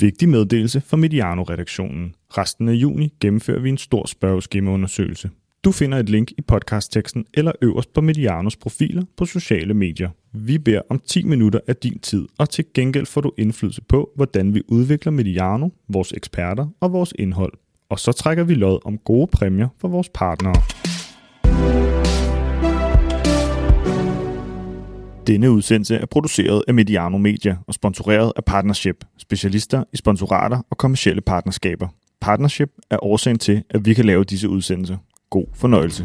Vigtig meddelelse fra Mediano-redaktionen. Resten af juni gennemfører vi en stor spørgeskemaundersøgelse. Du finder et link i podcastteksten eller øverst på Medianos profiler på sociale medier. Vi beder om 10 minutter af din tid, og til gengæld får du indflydelse på, hvordan vi udvikler Mediano, vores eksperter og vores indhold. Og så trækker vi lod om gode præmier for vores partnere. Denne udsendelse er produceret af Mediano Media og sponsoreret af Partnership, specialister i sponsorater og kommersielle partnerskaber. Partnership er årsagen til, at vi kan lave disse udsendelser. God fornøjelse.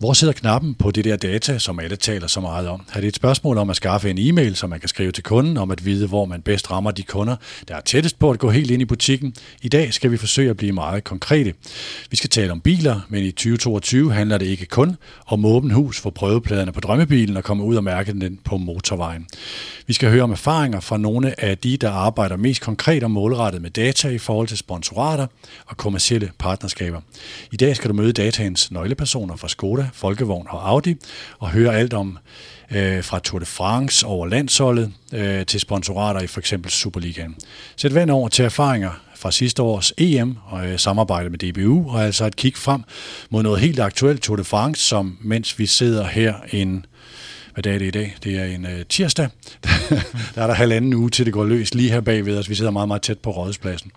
Hvor sidder knappen på det der data, som alle taler så meget om? Er det et spørgsmål om at skaffe en e-mail, som man kan skrive til kunden, om at vide, hvor man bedst rammer de kunder, der er tættest på at gå helt ind i butikken? I dag skal vi forsøge at blive meget konkrete. Vi skal tale om biler, men i 2022 handler det ikke kun om åben hus for prøvepladerne på drømmebilen og komme ud og mærke den på motorvejen. Vi skal høre om erfaringer fra nogle af de, der arbejder mest konkret og målrettet med data i forhold til sponsorater og kommersielle partnerskaber. I dag skal du møde dataens nøglepersoner fra Skoda, Folkevogn og Audi og høre alt om øh, fra Tour de France over landsholdet øh, til sponsorater i for eksempel Superligaen. Sæt vand over til erfaringer fra sidste års EM og øh, samarbejde med DBU, og altså et kig frem mod noget helt aktuelt Tour de France, som mens vi sidder her en hvad dag er det i dag? Det er en øh, tirsdag. der er der halvanden uge til det går løs lige her bagved os. Vi sidder meget, meget tæt på rådspladsen.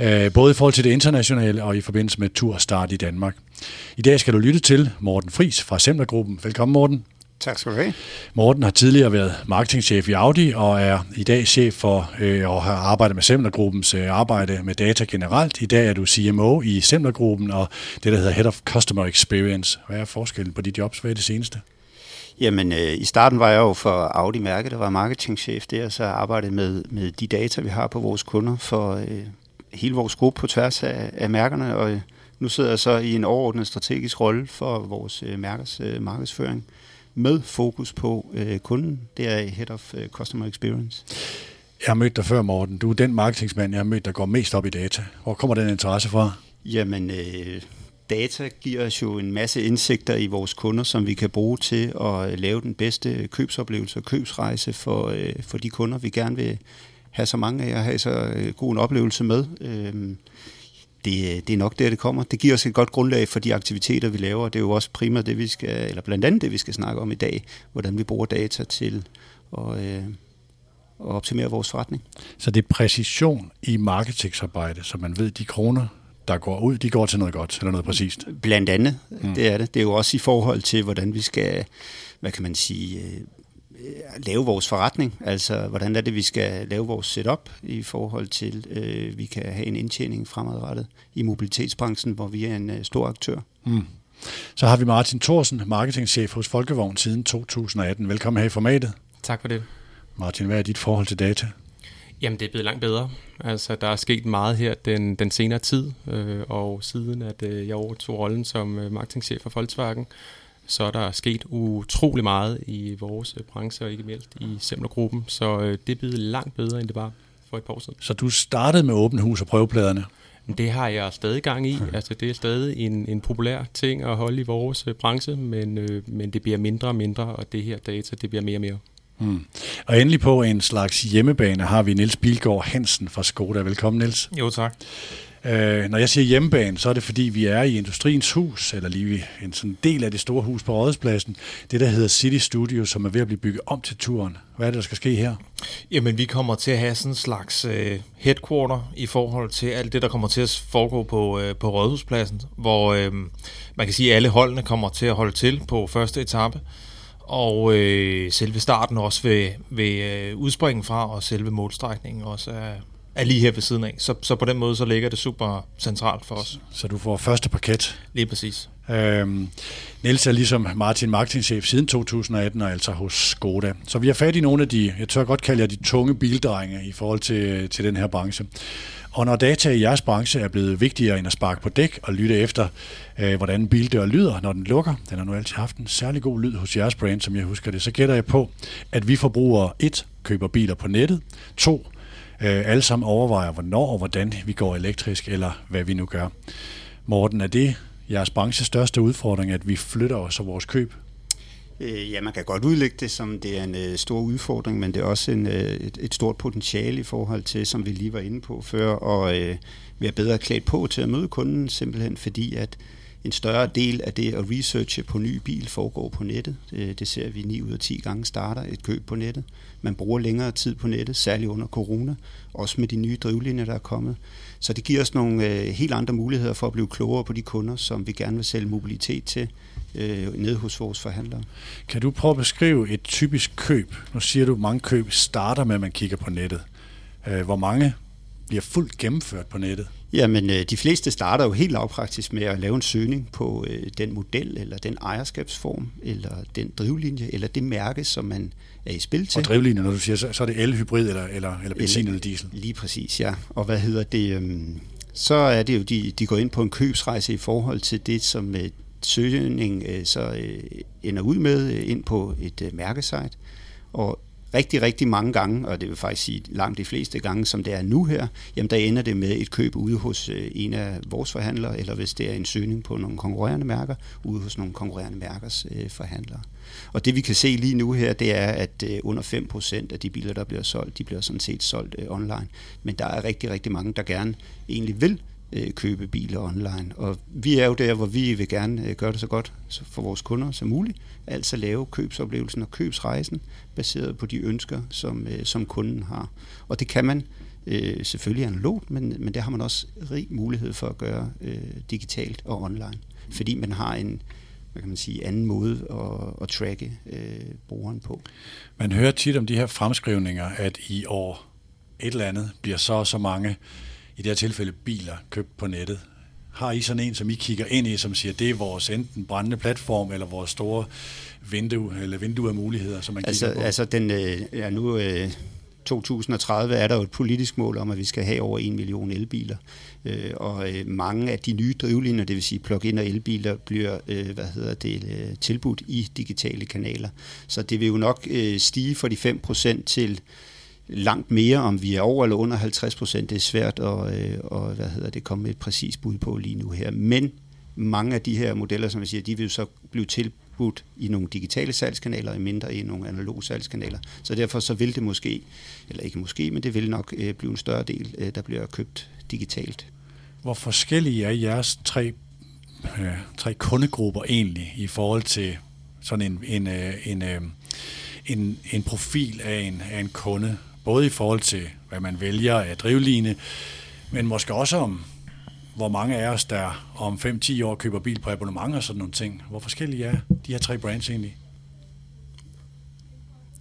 Øh, både i forhold til det internationale og i forbindelse med turstart i Danmark. I dag skal du lytte til Morten Fris fra Semlergruppen. Velkommen Morten. Tak skal du have. Morten har tidligere været marketingchef i Audi og er i dag chef for øh, og har arbejdet med Semlergruppens øh, arbejde med data generelt. I dag er du CMO i Semlergruppen og det, der hedder Head of Customer Experience. Hvad er forskellen på de jobs? Hvad er det seneste? Jamen, øh, i starten var jeg jo for Audi-mærket, der var marketingchef der, så arbejdede med, med de data, vi har på vores kunder for øh, hele vores gruppe på tværs af, af mærkerne, og øh, nu sidder jeg så i en overordnet strategisk rolle for vores øh, mærkers øh, markedsføring med fokus på øh, kunden. Det er Head of øh, Customer Experience. Jeg har mødt dig før, Morten. Du er den marketingsmand, jeg har mødt, der går mest op i data. Hvor kommer den interesse fra? Jamen, øh, data giver os jo en masse indsigter i vores kunder, som vi kan bruge til at lave den bedste købsoplevelse og købsrejse for, øh, for de kunder, vi gerne vil have så mange af og have så øh, god en oplevelse med. Øh, det, det er nok der, det kommer. Det giver os et godt grundlag for de aktiviteter, vi laver. Det er jo også primært det, vi skal, eller blandt andet det, vi skal snakke om i dag, hvordan vi bruger data til at, øh, at optimere vores forretning. Så det er præcision i marketingsarbejde, så man ved, de kroner, der går ud, de går til noget godt, eller noget præcist. Blandt andet, mm. det er det. Det er jo også i forhold til, hvordan vi skal, hvad kan man sige, øh, lave vores forretning. Altså, hvordan er det, vi skal lave vores setup i forhold til, øh, vi kan have en indtjening fremadrettet i mobilitetsbranchen, hvor vi er en øh, stor aktør. Mm. Så har vi Martin Thorsen, marketingchef hos Folkevogn siden 2018. Velkommen her i formatet. Tak for det. Martin, hvad er dit forhold til data? Jamen, det er blevet langt bedre. Altså, der er sket meget her den, den senere tid, øh, og siden at øh, jeg overtog rollen som øh, marketingchef for Volkswagen, så er der sket utrolig meget i vores øh, branche, og ikke mindst i Semlergruppen, så øh, det er blevet langt bedre, end det var for et par år siden. Så du startede med åben hus og prøvepladerne? Det har jeg stadig gang i. Altså, det er stadig en, en populær ting at holde i vores øh, branche, men, øh, men det bliver mindre og mindre, og det her data, det bliver mere og mere. Mm. Og endelig på en slags hjemmebane har vi Niels Bilgaard Hansen fra Skoda. Velkommen, Niels. Jo, tak. Øh, når jeg siger hjemmebane, så er det fordi, vi er i Industriens Hus, eller lige en sådan del af det store hus på Rådhuspladsen, det der hedder City Studio, som er ved at blive bygget om til turen. Hvad er det, der skal ske her? Jamen, vi kommer til at have sådan en slags øh, headquarter i forhold til alt det, der kommer til at foregå på, øh, på Rådhuspladsen, hvor øh, man kan sige, at alle holdene kommer til at holde til på første etape og øh, selve starten også ved, ved øh, udspringen fra, og selve målstrækningen også er, er lige her ved siden af. Så, så på den måde så ligger det super centralt for os. Så du får første parket? Lige præcis. Øhm, Niels er ligesom Martin marketingchef siden 2018 og altså hos Skoda. Så vi har fat i nogle af de, jeg tør godt kalde jer de tunge bildrenge i forhold til, til den her branche. Og når data i jeres branche er blevet vigtigere end at sparke på dæk og lytte efter, øh, hvordan bildør lyder, når den lukker, den har nu altid haft en særlig god lyd hos jeres brand, som jeg husker det, så gætter jeg på, at vi forbrugere et køber biler på nettet, to øh, Øh, alle sammen overvejer, hvornår og hvordan vi går elektrisk, eller hvad vi nu gør. Morten, er det jeres branches største udfordring, at vi flytter os og vores køb? Øh, ja, man kan godt udlægge det som, det er en øh, stor udfordring, men det er også en, øh, et, et stort potentiale i forhold til, som vi lige var inde på før, og øh, være bedre klædt på til at møde kunden, simpelthen fordi, at en større del af det at researche på ny bil foregår på nettet. Det, det ser vi 9 ud af 10 gange starter et køb på nettet. Man bruger længere tid på nettet, særligt under corona, også med de nye drivlinjer, der er kommet. Så det giver os nogle øh, helt andre muligheder for at blive klogere på de kunder, som vi gerne vil sælge mobilitet til øh, nede hos vores forhandlere. Kan du prøve at beskrive et typisk køb? Nu siger du, at mange køb starter med, at man kigger på nettet. Øh, hvor mange bliver fuldt gennemført på nettet? Jamen, øh, de fleste starter jo helt lavpraktisk med at lave en søgning på øh, den model, eller den ejerskabsform, eller den drivlinje, eller det mærke, som man er i spil til. Og drivlinje, når du siger, så, er det el-hybrid, eller, eller, eller benzin eller, eller diesel? Lige præcis, ja. Og hvad hedder det? Øhm, så er det jo, de, de går ind på en købsrejse i forhold til det, som øh, søgning øh, så ender ud med ind på et mærkesite. Og rigtig, rigtig mange gange, og det vil faktisk sige langt de fleste gange, som det er nu her, jamen der ender det med et køb ude hos øh, en af vores forhandlere, eller hvis det er en søgning på nogle konkurrerende mærker, ude hos nogle konkurrerende mærkers øh, forhandlere. Og det vi kan se lige nu her, det er, at øh, under 5% af de biler, der bliver solgt, de bliver sådan set solgt online. Men der er rigtig, rigtig mange, der gerne egentlig vil købe biler online. Og vi er jo der, hvor vi vil gerne gøre det så godt for vores kunder som muligt. Altså lave købsoplevelsen og købsrejsen baseret på de ønsker, som, øh, som kunden har. Og det kan man øh, selvfølgelig analogt, men, men det har man også rig mulighed for at gøre øh, digitalt og online. Fordi man har en, hvad kan man sige, anden måde at, at tracke øh, brugeren på. Man hører tit om de her fremskrivninger, at i år et eller andet bliver så så mange i det her tilfælde biler købt på nettet. Har I sådan en, som I kigger ind i, som siger, det er vores enten brændende platform, eller vores store vindue, eller vindue af muligheder, som man altså, kigger på? Altså, den, øh, ja, nu øh, 2030 er der jo et politisk mål om, at vi skal have over en million elbiler. Øh, og øh, mange af de nye drivlinjer, det vil sige plug-in og elbiler, bliver øh, hvad hedder det, øh, tilbudt i digitale kanaler. Så det vil jo nok øh, stige fra de 5% til langt mere, om vi er over eller under 50 procent. Det er svært at øh, og, hvad hedder det, komme med et præcist bud på lige nu her. Men mange af de her modeller, som jeg siger, de vil så blive tilbudt i nogle digitale salgskanaler, og mindre i nogle analoge salgskanaler. Så derfor så vil det måske, eller ikke måske, men det vil nok øh, blive en større del, øh, der bliver købt digitalt. Hvor forskellige er jeres tre, øh, tre kundegrupper egentlig i forhold til sådan en, en, øh, en, øh, en, en profil af en, af en kunde? Både i forhold til, hvad man vælger af drivline, men måske også om, hvor mange af os, der om 5-10 år køber bil på abonnement og sådan nogle ting. Hvor forskellige er de her tre brands egentlig?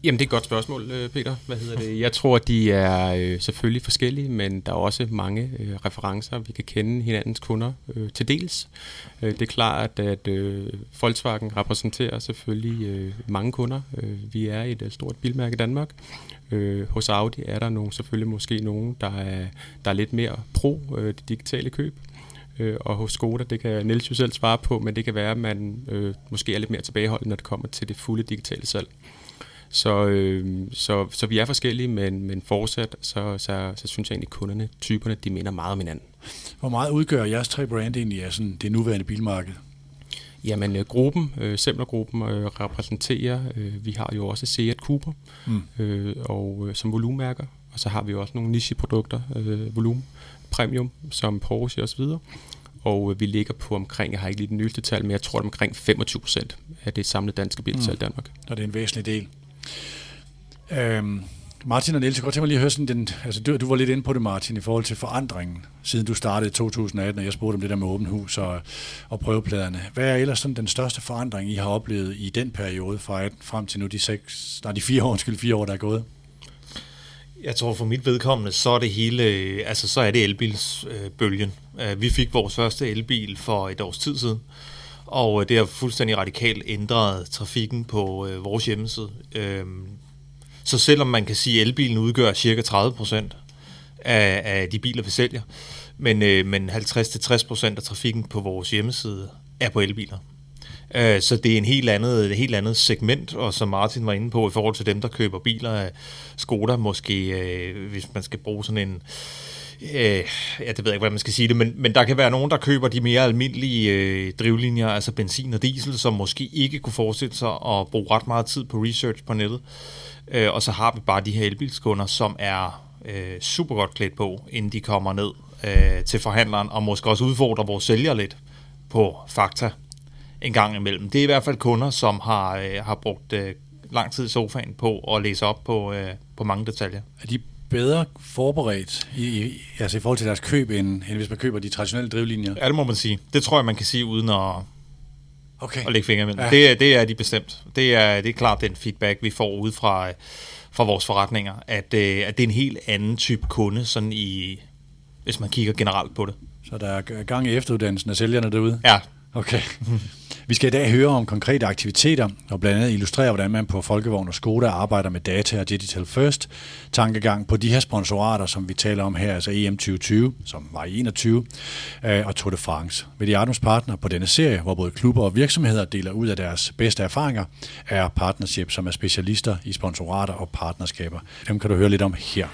Jamen, det er et godt spørgsmål, øh, Peter. Hvad hedder det? Jeg tror, de er øh, selvfølgelig forskellige, men der er også mange øh, referencer. Vi kan kende hinandens kunder øh, til dels. Øh, det er klart, at øh, Volkswagen repræsenterer selvfølgelig øh, mange kunder. Øh, vi er et øh, stort bilmærke i Danmark. Øh, hos Audi er der nogle, selvfølgelig måske nogen, der er, der er lidt mere pro øh, det digitale køb. Øh, og hos Skoda, det kan Niels jo selv svare på, men det kan være, at man øh, måske er lidt mere tilbageholdende, når det kommer til det fulde digitale salg. Så, øh, så, så vi er forskellige, men, men fortsat, så, så, så synes jeg egentlig, at kunderne, typerne, de minder meget om hinanden. Hvor meget udgør jeres tre brand egentlig af sådan det nuværende bilmarked? Jamen, øh, gruppen, øh, Semler-gruppen, øh, repræsenterer, øh, vi har jo også Seat Cooper, mm. øh, og øh, som volumenmærker, og så har vi jo også nogle niche-produkter, øh, volumen, premium, som Porsche osv., og øh, vi ligger på omkring, jeg har ikke lige den nyeste tal, men jeg tror det omkring 25 procent af det samlede danske bilsalg i mm. Danmark. Og det er en væsentlig del. Øhm, Martin og Niels, jeg godt tænke mig lige at høre sådan, den, altså du, du var lidt inde på det, Martin, i forhold til forandringen, siden du startede i 2018, og jeg spurgte om det der med åben hus og, og prøvepladerne. Hvad er ellers sådan den største forandring, I har oplevet i den periode, fra 18 frem til nu de, seks, nej, de fire år, undskyld, fire år, der er gået? Jeg tror for mit vedkommende, så er det hele, altså så er det elbilsbølgen. Øh, vi fik vores første elbil for et års tid siden, og øh, det har fuldstændig radikalt ændret trafikken på øh, vores hjemmeside. Øh, så selvom man kan sige, at elbilen udgør cirka 30 procent af, af de biler, vi sælger, men, øh, men 50-60 procent af trafikken på vores hjemmeside er på elbiler. Øh, så det er en helt andet, et helt andet segment, og som Martin var inde på, i forhold til dem, der køber biler af Skoda, måske, øh, hvis man skal bruge sådan en øh, ja, det ved jeg ikke, hvordan man skal sige det, men, men der kan være nogen, der køber de mere almindelige øh, drivlinjer, altså benzin og diesel, som måske ikke kunne forestille sig at bruge ret meget tid på research på nettet. Øh, og så har vi bare de her elbilskunder, som er øh, super godt klædt på, inden de kommer ned øh, til forhandleren, og måske også udfordrer vores sælger lidt på fakta en gang imellem. Det er i hvert fald kunder, som har, øh, har brugt øh, lang tid i sofaen på at læse op på, øh, på mange detaljer. Er de bedre forberedt i, i, altså i forhold til deres køb, end, end hvis man køber de traditionelle drivlinjer? Ja, det må man sige. Det tror jeg, man kan sige, uden at, okay. at lægge fingre imellem. Ja. Det, det er de bestemt. Det er, det er klart den feedback, vi får ud fra, fra vores forretninger, at, øh, at det er en helt anden type kunde, sådan i, hvis man kigger generelt på det. Så der er gang i efteruddannelsen af sælgerne derude? Ja. Okay. Vi skal i dag høre om konkrete aktiviteter og blandt andet illustrere, hvordan man på Folkevogn og Skoda arbejder med data og digital first. Tankegang på de her sponsorater, som vi taler om her, altså EM 2020, som var i 21, øh, og Tour de France. Medianums partner på denne serie, hvor både klubber og virksomheder deler ud af deres bedste erfaringer, er Partnership, som er specialister i sponsorater og partnerskaber. Dem kan du høre lidt om her.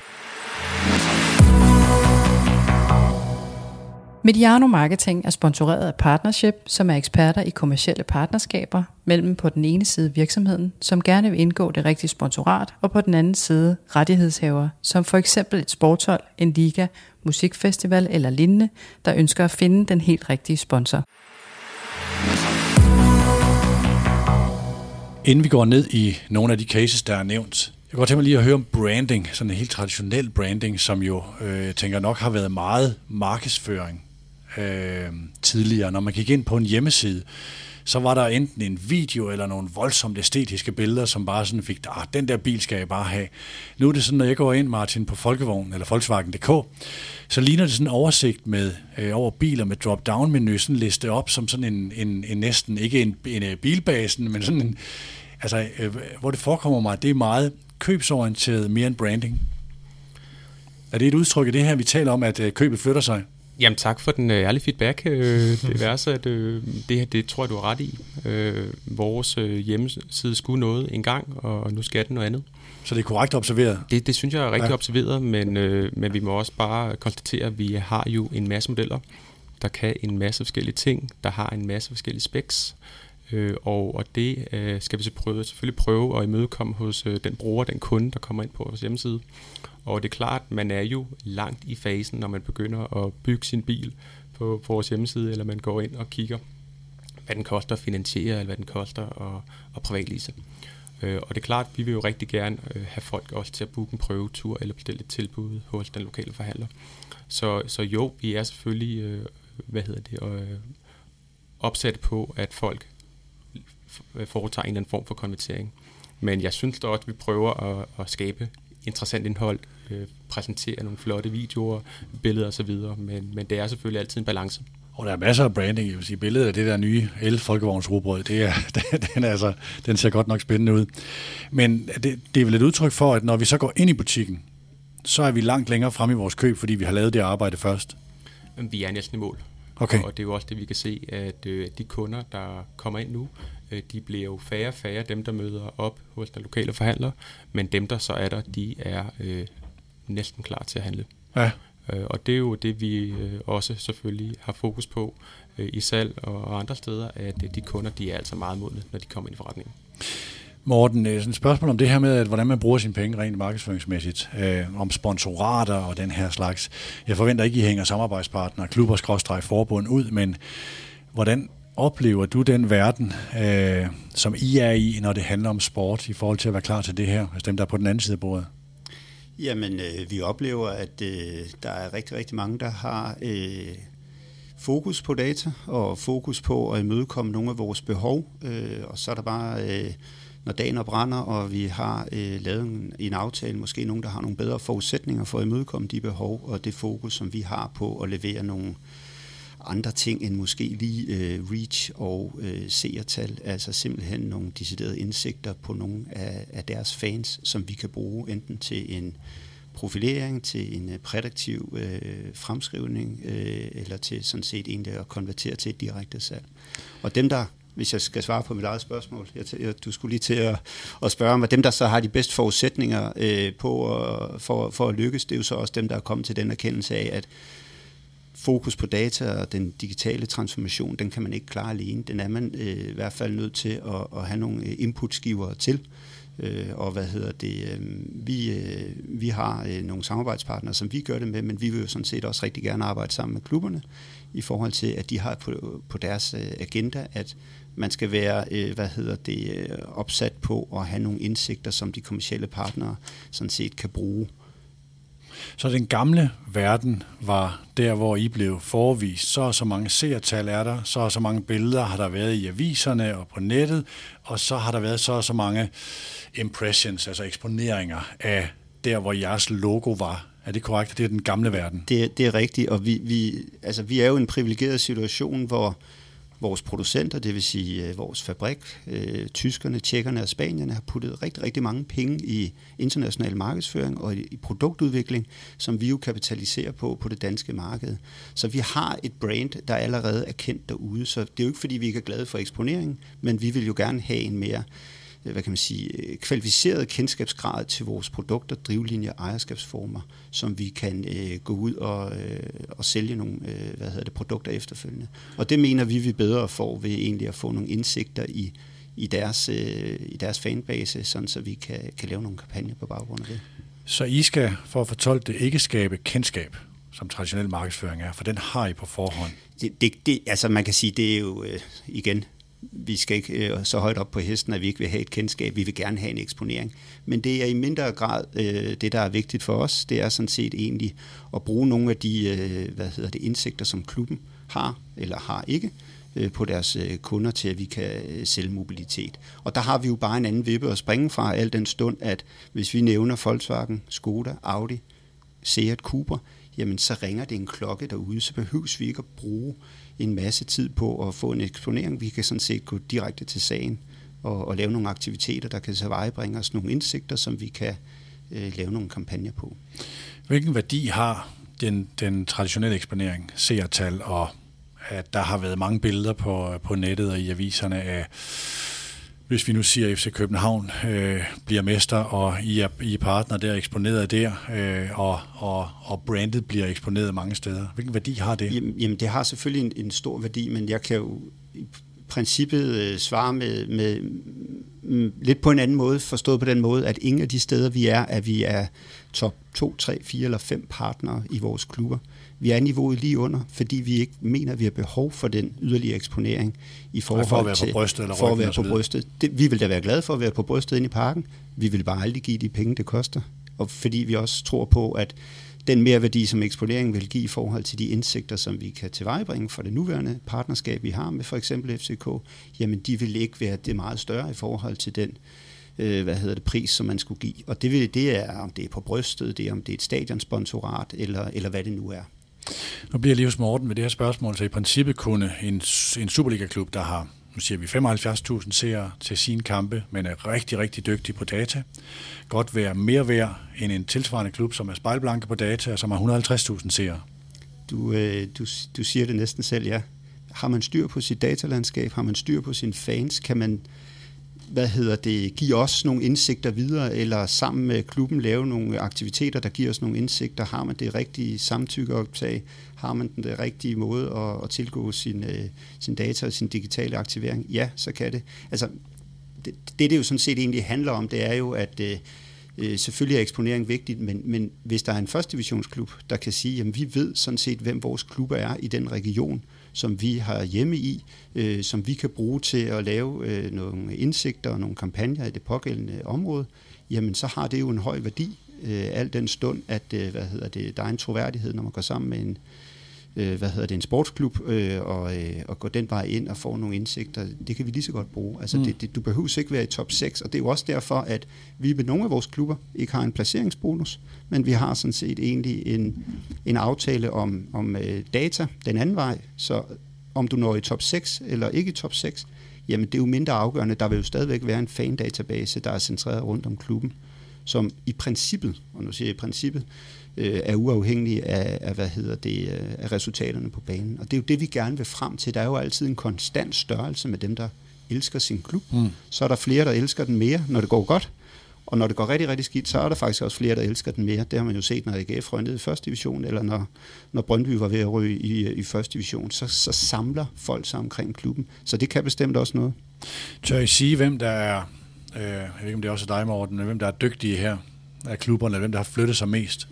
Mediano Marketing er sponsoreret af Partnership, som er eksperter i kommersielle partnerskaber mellem på den ene side virksomheden, som gerne vil indgå det rigtige sponsorat, og på den anden side rettighedshaver, som for eksempel et sporthold, en liga, musikfestival eller lignende, der ønsker at finde den helt rigtige sponsor. Inden vi går ned i nogle af de cases, der er nævnt, jeg går til mig lige at høre om branding, sådan en helt traditionel branding, som jo, øh, tænker nok har været meget markedsføring øh, tidligere. Når man gik ind på en hjemmeside, så var der enten en video eller nogle voldsomt æstetiske billeder, som bare sådan fik, ah, den der bil skal jeg bare have. Nu er det sådan, når jeg går ind, Martin, på Folkevogn eller Volkswagen.dk, så ligner det sådan en oversigt med øh, over biler med drop-down-menu, sådan liste op som sådan en, en, en næsten, ikke en, en, en bilbasen, men sådan en, altså, øh, hvor det forekommer mig, det er meget købsorienteret mere end branding. Er det et udtryk af det her, vi taler om, at øh, købet flytter sig? Jamen tak for den øh, ærlige feedback. Øh, det er så, at øh, det, det tror jeg, du har ret i. Vores hjemmeside skulle noget en gang, og nu skal den noget andet. Så det er korrekt observeret? Det, det synes jeg er rigtig ja. observeret, men, men vi må også bare konstatere, at vi har jo en masse modeller, der kan en masse forskellige ting, der har en masse forskellige specs. Øh, og, og det øh, skal vi så prøve, selvfølgelig prøve at imødekomme hos øh, den bruger, den kunde, der kommer ind på vores hjemmeside. Og det er klart, man er jo langt i fasen, når man begynder at bygge sin bil på, på vores hjemmeside, eller man går ind og kigger, hvad den koster at finansiere, eller hvad den koster at, at privatlise. Øh, og det er klart, vi vil jo rigtig gerne øh, have folk også til at booke en prøvetur, eller bestille et tilbud hos den lokale forhandler. Så, så jo, vi er selvfølgelig, øh, hvad hedder det, øh, opsat på, at folk foretager en eller anden form for konvertering. Men jeg synes da også, at vi prøver at, at skabe interessant indhold, øh, præsentere nogle flotte videoer, billeder osv., men, men det er selvfølgelig altid en balance. Og der er masser af branding. Jeg vil sige, billedet af det der nye el-folkevognsrugbrød, det er, den, er altså, den ser godt nok spændende ud. Men det, det er vel et udtryk for, at når vi så går ind i butikken, så er vi langt længere frem i vores køb, fordi vi har lavet det arbejde først. Vi er næsten i mål. Okay. Og det er jo også det, vi kan se, at øh, de kunder, der kommer ind nu, de bliver jo færre og færre, dem der møder op hos den lokale forhandler, men dem der så er der, de er øh, næsten klar til at handle. Ja. Øh, og det er jo det, vi øh, også selvfølgelig har fokus på øh, i salg og andre steder, at øh, de kunder, de er altså meget modne, når de kommer ind i forretningen. Morten, øh, sådan et spørgsmål om det her med, at hvordan man bruger sine penge rent markedsføringsmæssigt, øh, om sponsorater og den her slags. Jeg forventer ikke, I hænger samarbejdspartnere, klubber, skråstrej, forbund ud, men hvordan oplever du den verden, øh, som I er i, når det handler om sport, i forhold til at være klar til det her, altså dem, der er på den anden side af bordet? Jamen, øh, vi oplever, at øh, der er rigtig, rigtig mange, der har øh, fokus på data og fokus på at imødekomme nogle af vores behov. Øh, og så er der bare, øh, når dagen brænder, og vi har øh, lavet en, en aftale, måske nogen, der har nogle bedre forudsætninger for at imødekomme de behov og det fokus, som vi har på at levere nogle andre ting end måske lige øh, reach og øh, seertal, altså simpelthen nogle deciderede indsigter på nogle af, af deres fans, som vi kan bruge enten til en profilering, til en øh, prædiktiv øh, fremskrivning, øh, eller til sådan set egentlig at konvertere til et direkte salg. Og dem, der hvis jeg skal svare på mit eget spørgsmål. Jeg, jeg, du skulle lige til at, at spørge om, at dem, der så har de bedste forudsætninger øh, på at, for, for at lykkes, det er jo så også dem, der er kommet til den erkendelse af, at fokus på data og den digitale transformation, den kan man ikke klare alene. Den er man øh, i hvert fald nødt til at, at have nogle øh, inputskiver til. Øh, og hvad hedder det? Øh, vi, øh, vi har øh, nogle samarbejdspartnere, som vi gør det med, men vi vil jo sådan set også rigtig gerne arbejde sammen med klubberne i forhold til, at de har på, på deres øh, agenda, at man skal være øh, hvad hedder det, øh, opsat på at have nogle indsigter, som de kommercielle partnere sådan set kan bruge så den gamle verden var der, hvor I blev forvist. Så og så mange seertal er der, så og så mange billeder har der været i aviserne og på nettet, og så har der været så og så mange impressions, altså eksponeringer af der, hvor jeres logo var. Er det korrekt? Det er den gamle verden. Det, det er rigtigt, og vi, vi, altså, vi er jo i en privilegeret situation, hvor vores producenter, det vil sige øh, vores fabrik, øh, tyskerne, tjekkerne og spanierne, har puttet rigtig, rigtig mange penge i international markedsføring og i, produktudvikling, som vi jo kapitaliserer på på det danske marked. Så vi har et brand, der allerede er kendt derude, så det er jo ikke fordi, vi ikke er glade for eksponering, men vi vil jo gerne have en mere hvad kan man sige, øh, kvalificeret kendskabsgrad til vores produkter, drivlinjer, ejerskabsformer, som vi kan øh, gå ud og, øh, og sælge nogle øh, hvad hedder det, produkter efterfølgende. Og det mener vi, vi bedre får ved egentlig at få nogle indsigter i, i, deres, øh, i deres fanbase, sådan så vi kan, kan lave nogle kampagner på baggrund af det. Så I skal, for at fortolke det, ikke skabe kendskab, som traditionel markedsføring er, for den har I på forhånd. Det, det, det, altså man kan sige, det er jo øh, igen vi skal ikke øh, så højt op på hesten, at vi ikke vil have et kendskab. Vi vil gerne have en eksponering. Men det er i mindre grad øh, det, der er vigtigt for os. Det er sådan set egentlig at bruge nogle af de øh, hvad hedder det, indsigter, som klubben har eller har ikke øh, på deres øh, kunder til, at vi kan øh, sælge mobilitet. Og der har vi jo bare en anden vippe at springe fra, al den stund, at hvis vi nævner Volkswagen, Skoda, Audi, Seat, Cooper, jamen så ringer det en klokke derude, så behøves vi ikke at bruge en masse tid på at få en eksponering. Vi kan sådan set gå direkte til sagen og, og lave nogle aktiviteter, der kan tilvejebringe os nogle indsigter, som vi kan øh, lave nogle kampagner på. Hvilken værdi har den, den traditionelle eksponering, seertal og at der har været mange billeder på, på nettet og i aviserne af hvis vi nu siger, at FC København øh, bliver mester, og I er, I er partner der eksponeret der, øh, og, og, og brandet bliver eksponeret mange steder. Hvilken værdi har det? Jamen, jamen det har selvfølgelig en, en stor værdi, men jeg kan jo i princippet øh, svare med, med m, lidt på en anden måde, forstået på den måde, at ingen af de steder, vi er, at vi er top 2, 3, 4 eller 5 partnere i vores klubber. Vi er niveauet lige under, fordi vi ikke mener, at vi har behov for den yderligere eksponering i forhold for at være til, på brystet eller for at være på brystet. Det, vi vil da være glade for at være på brystet inde i parken. Vi vil bare aldrig give de penge, det koster. Og fordi vi også tror på, at den mere værdi, som eksponeringen vil give i forhold til de indsigter, som vi kan tilvejebringe for det nuværende partnerskab, vi har med for eksempel FCK, jamen de vil ikke være det meget større i forhold til den øh, hvad hedder det, pris, som man skulle give. Og det, vil, det er, om det er på brystet, det er, om det er et stadionsponsorat, eller, eller hvad det nu er. Nu bliver jeg lige hos Morten med det her spørgsmål, så i princippet kunne en, en Superliga-klub, der har nu siger vi 75.000 seere til sine kampe, men er rigtig, rigtig dygtig på data, godt være mere værd end en tilsvarende klub, som er spejlblanke på data, og som har 150.000 seere. Du, øh, du, du siger det næsten selv, ja. Har man styr på sit datalandskab, har man styr på sine fans, kan man hvad hedder det, give os nogle indsigter videre, eller sammen med klubben lave nogle aktiviteter, der giver os nogle indsigter. Har man det rigtige samtykkeoptag? Har man den rigtige måde at, at tilgå sin, øh, sin data og sin digitale aktivering? Ja, så kan det. Altså, det, det, det jo sådan set egentlig handler om, det er jo, at øh, øh, selvfølgelig er eksponering vigtigt, men, men hvis der er en første divisionsklub, der kan sige, at vi ved sådan set, hvem vores klubber er i den region, som vi har hjemme i, øh, som vi kan bruge til at lave øh, nogle indsigter og nogle kampagner i det pågældende område, jamen så har det jo en høj værdi, øh, al den stund, at øh, hvad hedder det, der er en troværdighed, når man går sammen med en, øh, hvad hedder det, en sportsklub, øh, og, øh, og går den vej ind og får nogle indsigter, det kan vi lige så godt bruge. Altså, mm. det, det, du behøver ikke være i top 6, og det er jo også derfor, at vi med nogle af vores klubber ikke har en placeringsbonus, men vi har sådan set egentlig en, en aftale om, om øh, data den anden vej, så om du når i top 6 eller ikke i top 6, jamen det er jo mindre afgørende. Der vil jo stadigvæk være en fan-database, der er centreret rundt om klubben, som i princippet, og nu siger jeg i princippet, øh, er uafhængig af, af, hvad hedder det, øh, af resultaterne på banen. Og det er jo det, vi gerne vil frem til. Der er jo altid en konstant størrelse med dem, der elsker sin klub. Mm. Så er der flere, der elsker den mere, når det går godt. Og når det går rigtig, rigtig skidt, så er der faktisk også flere, der elsker den mere. Det har man jo set, når AGF røg ned i første division, eller når, når Brøndby var ved at ryge i, i første division. Så, så samler folk sig omkring klubben. Så det kan bestemt også noget. Tør I sige, hvem der er, øh, jeg ved ikke om det er også dig, Morten, men hvem der er dygtige her af klubberne, hvem der har flyttet sig mest?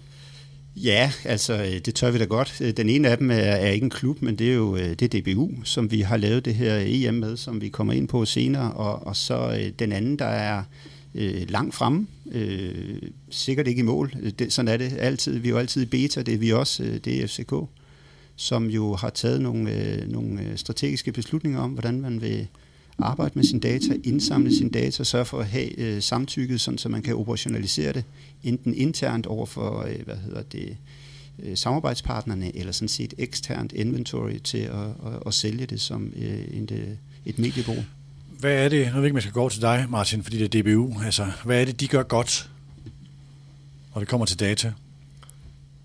Ja, altså øh, det tør vi da godt. Øh, den ene af dem er, er ikke en klub, men det er jo øh, det er DBU, som vi har lavet det her EM med, som vi kommer ind på senere. Og, og så den anden, der er øh, langt fremme. Øh, sikkert ikke i mål. Det, sådan er det altid. Vi er jo altid i beta, det er vi også, det er FCK, som jo har taget nogle, øh, nogle strategiske beslutninger om, hvordan man vil arbejde med sin data, indsamle sin data, sørge for at have øh, samtykket, sådan, så man kan operationalisere det, enten internt over for, øh, hvad hedder det, øh, samarbejdspartnerne, eller sådan set eksternt inventory til at, at, at sælge det som øh, en, et mediebrug. Hvad er det, nu ved ikke, man skal gå til dig, Martin, fordi det er DBU, altså, hvad er det, de gør godt, når det kommer til data?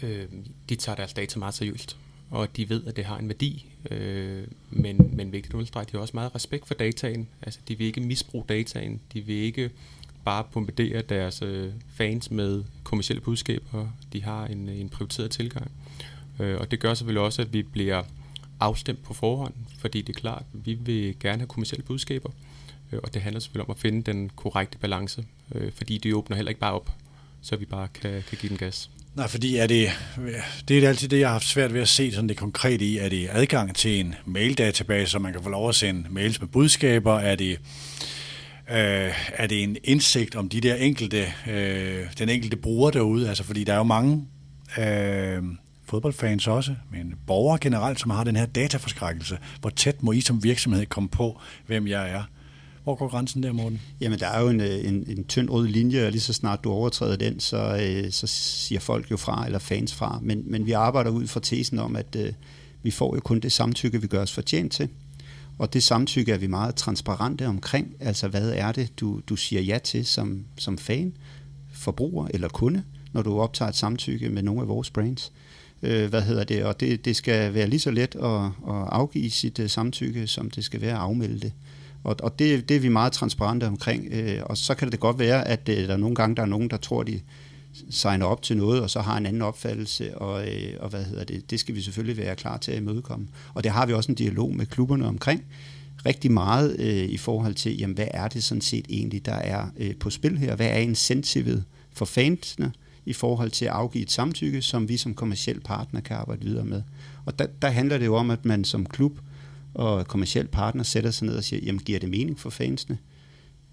Øh, de tager deres data meget seriøst, og de ved, at det har en værdi, øh, men, men vigtigt understreget, de har også meget respekt for dataen, altså de vil ikke misbruge dataen, de vil ikke bare bombardere deres øh, fans med kommersielle budskaber, de har en, en prioriteret tilgang. Øh, og det gør selvfølgelig også, at vi bliver afstemt på forhånd, fordi det er klart, at vi vil gerne have kommersielle budskaber, øh, og det handler selvfølgelig om at finde den korrekte balance, øh, fordi det åbner heller ikke bare op, så vi bare kan, kan give den gas. Nej, fordi er det, det er altid det, jeg har haft svært ved at se sådan det konkrete i. Er det adgang til en maildatabase, så man kan få lov at sende mails med budskaber? Er det, øh, er det en indsigt om de der enkelte, øh, den enkelte bruger derude? Altså, fordi der er jo mange øh, fodboldfans også, men borgere generelt, som har den her dataforskrækkelse. Hvor tæt må I som virksomhed komme på, hvem jeg er? Hvor går grænsen der, Morten? Jamen, der er jo en, øh, en, en tynd rød linje, og lige så snart du overtræder den, så, øh, så siger folk jo fra, eller fans fra. Men, men vi arbejder ud fra tesen om, at øh, vi får jo kun det samtykke, vi gør os fortjent til. Og det samtykke er vi meget transparente omkring. Altså, hvad er det, du, du siger ja til som, som fan, forbruger eller kunde, når du optager et samtykke med nogle af vores brands? Øh, hvad hedder det? Og det, det skal være lige så let at, at afgive sit uh, samtykke, som det skal være at afmelde det. Og, og det, det er vi meget transparente omkring. Øh, og så kan det godt være, at øh, der nogle gange, der er nogen, der tror, de signer op til noget, og så har en anden opfattelse, og, øh, og hvad hedder det, det skal vi selvfølgelig være klar til at imødekomme. Og det har vi også en dialog med klubberne omkring, rigtig meget øh, i forhold til, jamen, hvad er det sådan set egentlig, der er øh, på spil her? Hvad er incentivet for fansene? i forhold til at afgive et samtykke, som vi som kommersiel partner kan arbejde videre med. Og der, der handler det jo om, at man som klub og kommersiel partner sætter sig ned og siger, jamen giver det mening for fansene?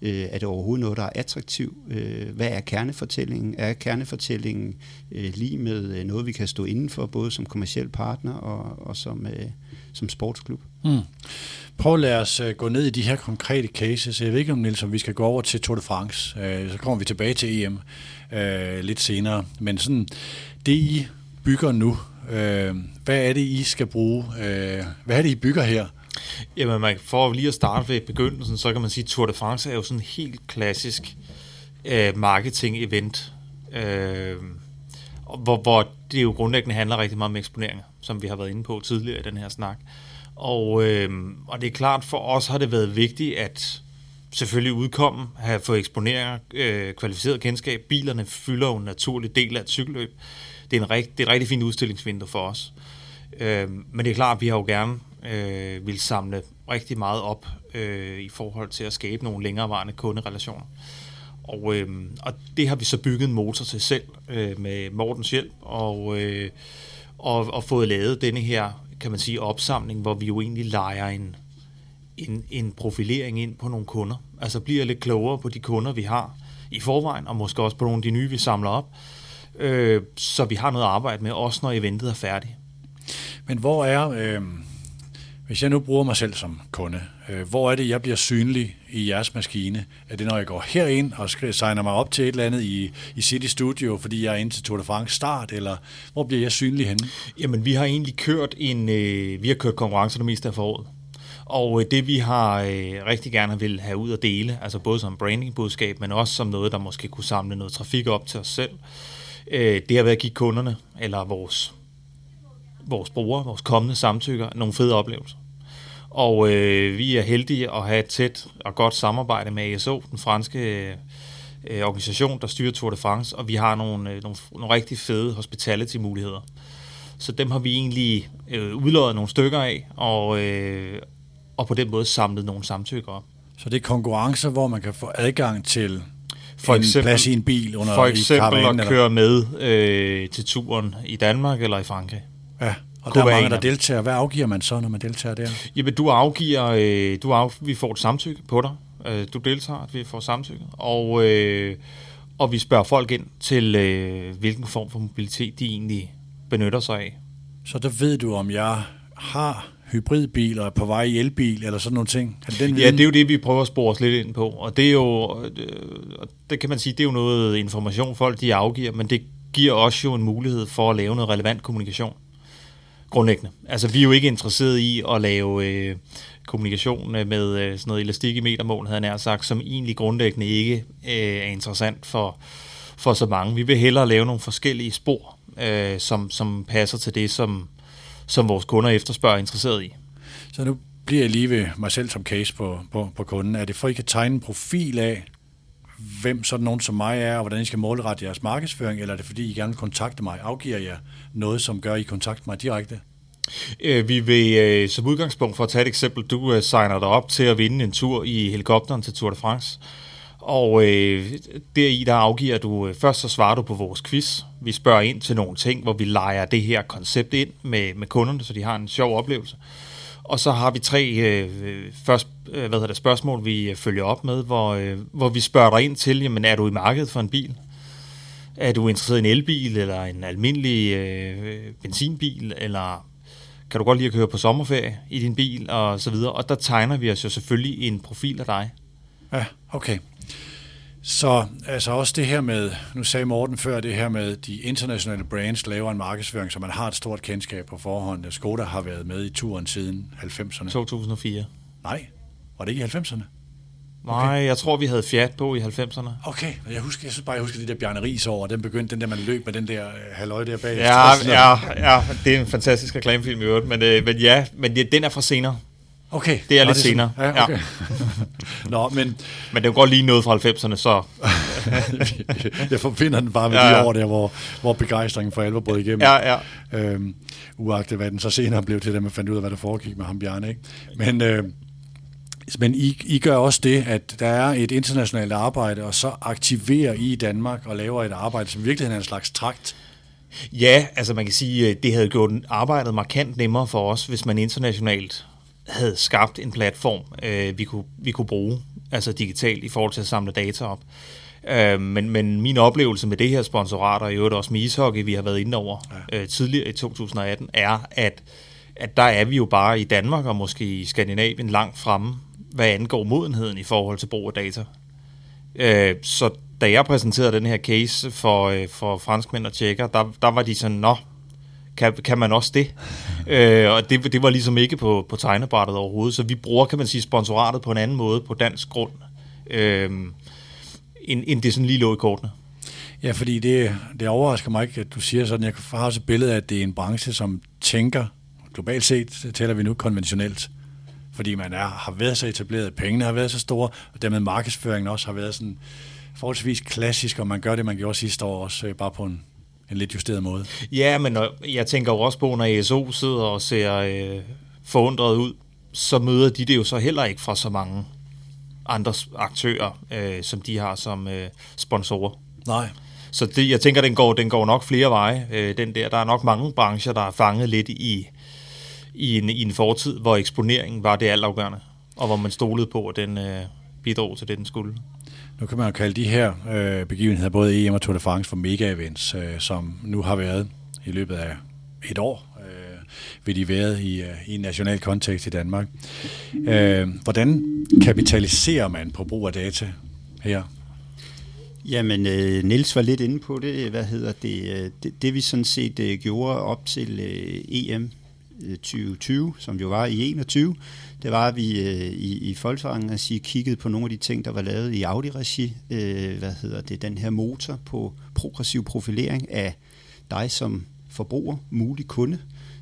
Øh, er det overhovedet noget, der er attraktivt? Øh, hvad er kernefortællingen? Er kernefortællingen øh, lige med øh, noget, vi kan stå inden for, både som kommersiel partner og, og som, øh, som sportsklub? Mm. Prøv at lade os øh, gå ned i de her konkrete cases. Jeg ved ikke om, Niels, om vi skal gå over til Tour de France. Øh, så kommer vi tilbage til EM øh, lidt senere. Men sådan, det I bygger nu, øh, hvad er det, I skal bruge? Øh, hvad er det, I bygger her? Jamen, man, for lige at starte ved begyndelsen, så kan man sige, at Tour de France er jo sådan en helt klassisk øh, marketing-event, øh, hvor, hvor det jo grundlæggende handler rigtig meget om eksponeringer, som vi har været inde på tidligere i den her snak. Og, øh, og det er klart, for os har det været vigtigt, at selvfølgelig udkomme, have fået eksponeringer, øh, kvalificeret kendskab. Bilerne fylder jo en naturlig del af et cykelløb. Det er, en rigt, det er et rigtig fint udstillingsvindue for os. Øh, men det er klart, at vi har jo gerne øh, vil samle rigtig meget op øh, i forhold til at skabe nogle længerevarende kunderelationer. Og, øh, og det har vi så bygget en motor til selv øh, med Mortens hjælp, og, øh, og, og fået lavet denne her, kan man sige, opsamling, hvor vi jo egentlig leger en, en, en profilering ind på nogle kunder. Altså bliver lidt klogere på de kunder, vi har i forvejen, og måske også på nogle af de nye, vi samler op, øh, så vi har noget at arbejde med, også når eventet er færdigt. Men hvor er, øh, hvis jeg nu bruger mig selv som kunde, øh, hvor er det, jeg bliver synlig i jeres maskine? Er det, når jeg går herind og signer mig op til et eller andet i, i City Studio, fordi jeg er inde til Tour de France start, eller hvor bliver jeg synlig henne? Jamen, vi har egentlig kørt en, øh, vi har kørt konkurrencer det meste af foråret. Og øh, det vi har øh, rigtig gerne vil have ud at dele, altså både som brandingbudskab, men også som noget, der måske kunne samle noget trafik op til os selv, øh, Øh, det har været at give kunderne, eller vores, vores brugere, vores kommende samtykker, nogle fede oplevelser. Og øh, vi er heldige at have et tæt og godt samarbejde med ASO, den franske øh, organisation, der styrer Tour de France, og vi har nogle, øh, nogle, nogle rigtig fede hospitality-muligheder. Så dem har vi egentlig øh, udlået nogle stykker af, og, øh, og på den måde samlet nogle samtykker op. Så det er konkurrencer, hvor man kan få adgang til for en eksempel, plads i en bil under For eksempel at eller? køre med øh, til turen i Danmark eller i Frankrig. Ja, og der er mange, der deltager. Hvad afgiver man så, når man deltager der? Jamen, du afgiver, øh, du af, vi får et samtykke på dig. Øh, du deltager, vi får samtykke. Og, øh, og vi spørger folk ind til, øh, hvilken form for mobilitet de egentlig benytter sig af. Så der ved du, om jeg har hybridbil og er på vej i elbil eller sådan nogle ting? Er det den ja, det er jo det, vi prøver at spore os lidt ind på. Og det er jo, øh, det kan man sige, det er jo noget information, folk de afgiver, men det giver også jo en mulighed for at lave noget relevant kommunikation. Grundlæggende. Altså, vi er jo ikke interesseret i at lave øh, kommunikation med øh, sådan noget elastik i metermål, havde jeg nær sagt, som egentlig grundlæggende ikke øh, er interessant for, for så mange. Vi vil hellere lave nogle forskellige spor, øh, som, som passer til det, som, som vores kunder efterspørger er interesseret i. Så nu bliver jeg lige ved mig selv som case på, på, på kunden. Er det for, at I kan tegne en profil af, hvem sådan nogen som mig er, og hvordan I skal målrette jeres markedsføring, eller er det fordi, I gerne vil kontakte mig? Afgiver jeg noget, som gør, at I kontakter mig direkte? Øh, vi vil øh, som udgangspunkt, for at tage et eksempel, du øh, signer dig op til at vinde en tur i helikopteren til Tour de France. Og øh, deri der afgiver du, øh, først så svarer du på vores quiz. Vi spørger ind til nogle ting, hvor vi leger det her koncept ind med, med kunderne, så de har en sjov oplevelse. Og så har vi tre øh, først, øh, hvad hedder det, spørgsmål, vi øh, følger op med, hvor, øh, hvor vi spørger dig ind til, jamen er du i markedet for en bil? Er du interesseret i en elbil, eller en almindelig øh, benzinbil, eller kan du godt lide at køre på sommerferie i din bil, og så videre. Og der tegner vi os jo selvfølgelig en profil af dig. Ja, okay. Så altså også det her med, nu sagde Morten før, det her med de internationale brands laver en markedsføring, så man har et stort kendskab på forhånd. Skoda har været med i turen siden 90'erne. 2004. Nej, var det ikke i 90'erne? Nej, okay. jeg tror, vi havde Fiat på i 90'erne. Okay, jeg, husker, jeg synes bare, jeg husker de der Bjarne Ries over, den begyndte, den der, man løb med den der uh, halvøje der bag. Ja, ja, ja, det er en fantastisk reklamefilm i øvrigt, men, øh, men ja, men ja, den er fra senere. Okay. Det er Nå, lidt det er senere. Ja, okay. Ja. Nå, men... Men det er jo godt lige noget fra 90'erne, så... jeg forbinder den bare med ja, ja. de år der, hvor, hvor begejstringen for alvor brød igennem. Ja, ja. Øhm, uagtet hvad den så senere blev til, da man fandt ud af, hvad der foregik med ham Bjarne. Ikke? Men, øh, men I, I gør også det, at der er et internationalt arbejde, og så aktiverer I i Danmark og laver et arbejde, som virkelig er en slags trakt Ja, altså man kan sige, det havde gjort arbejdet markant nemmere for os, hvis man internationalt havde skabt en platform, øh, vi, kunne, vi kunne bruge, altså digitalt, i forhold til at samle data op. Øh, men, men min oplevelse med det her sponsorat, og i øvrigt også med ishockey, vi har været inde over ja. øh, tidligere i 2018, er, at, at der er vi jo bare i Danmark og måske i Skandinavien langt fremme, hvad angår modenheden i forhold til brug af data. Øh, så da jeg præsenterede den her case for, øh, for franskmænd og tjekker, der, der var de sådan, nå, kan, kan man også det? øh, og det, det var ligesom ikke på, på tegnebrættet overhovedet, så vi bruger, kan man sige, sponsoratet på en anden måde på dansk grund, øh, end, end det sådan lige lå i kortene. Ja, fordi det, det overrasker mig ikke, at du siger sådan, jeg har også et billede af, at det er en branche, som tænker, globalt set taler vi nu konventionelt, fordi man er, har været så etableret, pengene har været så store, og dermed markedsføringen også har været sådan forholdsvis klassisk, og man gør det, man gjorde sidste år også, øh, bare på en en lidt justeret måde. Ja, men jeg tænker jo også på, når ESO sidder og ser øh, forundret ud, så møder de det jo så heller ikke fra så mange andre aktører, øh, som de har som øh, sponsorer. Nej. Så det, jeg tænker, den går, den går nok flere veje. Øh, den der, der er nok mange brancher, der er fanget lidt i, i, en, i en fortid, hvor eksponeringen var det altafgørende, og hvor man stolede på, at den øh, bidrog til det, den skulle. Nu kan man jo kalde de her øh, begivenheder, både EM og Tour de France, for mega-events, øh, som nu har været i løbet af et år, øh, vil de været i, øh, i en national kontekst i Danmark. Øh, hvordan kapitaliserer man på brug af data her? Jamen, øh, Niels var lidt inde på det. Hvad hedder det? Øh, det, det vi sådan set øh, gjorde op til øh, EM 2020, øh, som jo var i 21, det var, at vi øh, i, i Volkswagen at sige, kiggede på nogle af de ting, der var lavet i Audi-regi. Øh, hvad hedder det? Den her motor på progressiv profilering af dig som forbruger, mulig kunde,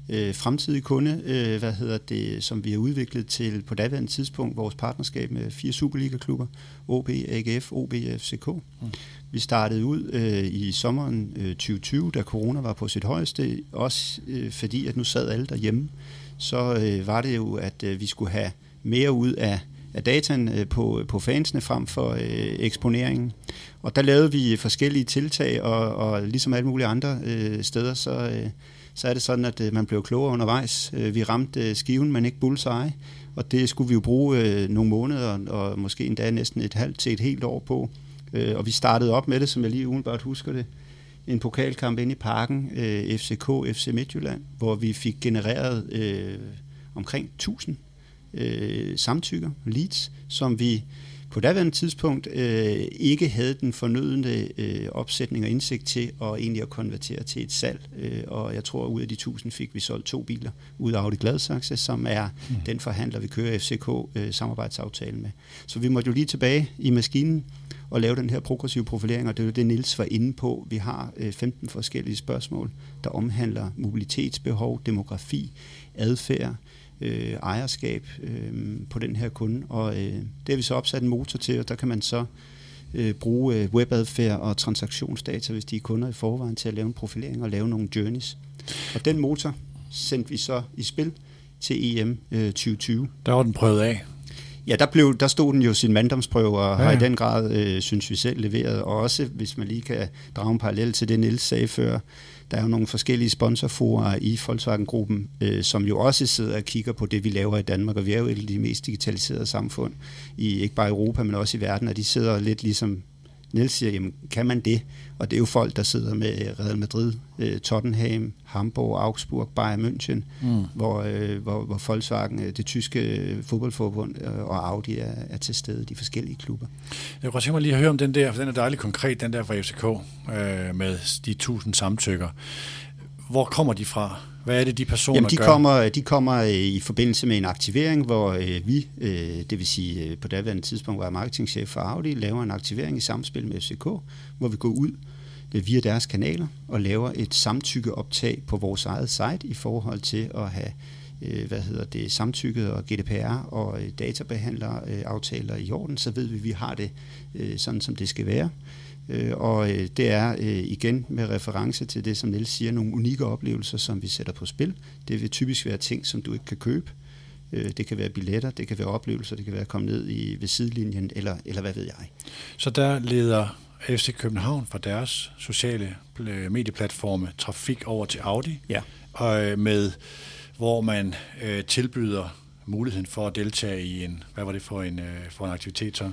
øh, fremtidig kunde, øh, hvad hedder det, som vi har udviklet til på daværende tidspunkt vores partnerskab med fire Superliga-klubber, OB, AGF, OB FCK. Mm. Vi startede ud øh, i sommeren øh, 2020, da corona var på sit højeste, også øh, fordi at nu sad alle derhjemme. Så øh, var det jo, at øh, vi skulle have mere ud af af dataen øh, på, på fansene frem for øh, eksponeringen. Og der lavede vi forskellige tiltag, og, og ligesom alle mulige andre øh, steder, så, øh, så er det sådan, at øh, man blev klogere undervejs. Øh, vi ramte øh, skiven, men ikke bullseye, og det skulle vi jo bruge øh, nogle måneder, og måske endda næsten et halvt til et helt år på. Øh, og vi startede op med det, som jeg lige umiddelbart husker det, en pokalkamp inde i parken, øh, FCK, FC Midtjylland, hvor vi fik genereret øh, omkring 1000 øh, samtykker, leads, som vi på daværende tidspunkt øh, ikke havde den fornødende øh, opsætning og indsigt til at egentlig at konvertere til et salg. Øh, og jeg tror, at ud af de 1000 fik vi solgt to biler ud af Audi Gladsaxe, som er mm. den forhandler, vi kører FCK øh, samarbejdsaftale med. Så vi måtte jo lige tilbage i maskinen og lave den her progressive profilering, og det er jo det, Nils var inde på. Vi har øh, 15 forskellige spørgsmål, der omhandler mobilitetsbehov, demografi, adfærd, øh, ejerskab øh, på den her kunde. Og øh, det har vi så opsat en motor til, og der kan man så øh, bruge øh, webadfærd og transaktionsdata, hvis de er kunder i forvejen, til at lave en profilering og lave nogle journeys. Og den motor sendte vi så i spil til EM øh, 2020. Der var den prøvet af. Ja, der, blev, der stod den jo sin manddomsprøve, og ja. har i den grad, øh, synes vi selv, leveret. Og også, hvis man lige kan drage en parallel til det, Niels sagde før, der er jo nogle forskellige sponsorforer i Volkswagen-gruppen, øh, som jo også sidder og kigger på det, vi laver i Danmark, og vi er jo et af de mest digitaliserede samfund, i ikke bare Europa, men også i verden, og de sidder lidt ligesom Niels siger, jamen, kan man det? Og det er jo folk, der sidder med Real Madrid, øh, Tottenham, Hamburg, Augsburg, Bayern München, mm. hvor, øh, hvor, hvor Volkswagen, øh, det tyske fodboldforbund og Audi er, er til stede, de forskellige klubber. Jeg kunne tænke mig lige at høre om den der, for den er dejligt konkret, den der fra FCK, øh, med de tusind samtykker. Hvor kommer de fra? Hvad er det, de personer Jamen, de gør? Kommer, de kommer i forbindelse med en aktivering, hvor øh, vi, øh, det vil sige øh, på daværende tidspunkt, var jeg marketingchef for Audi, laver en aktivering i samspil med FCK, hvor vi går ud øh, via deres kanaler og laver et samtykkeoptag på vores eget site i forhold til at have øh, hvad hedder det, samtykket og GDPR og øh, databehandler øh, aftaler i orden, så ved vi, at vi har det øh, sådan, som det skal være. Øh, og øh, det er øh, igen med reference til det, som Niels siger, nogle unikke oplevelser, som vi sætter på spil. Det vil typisk være ting, som du ikke kan købe. Det kan være billetter, det kan være oplevelser, det kan være at komme ned i, ved sidelinjen, eller, eller hvad ved jeg. Så der leder FC København fra deres sociale medieplatforme trafik over til Audi, ja. og med, hvor man øh, tilbyder muligheden for at deltage i en, hvad var det for en, øh, for en aktivitet så?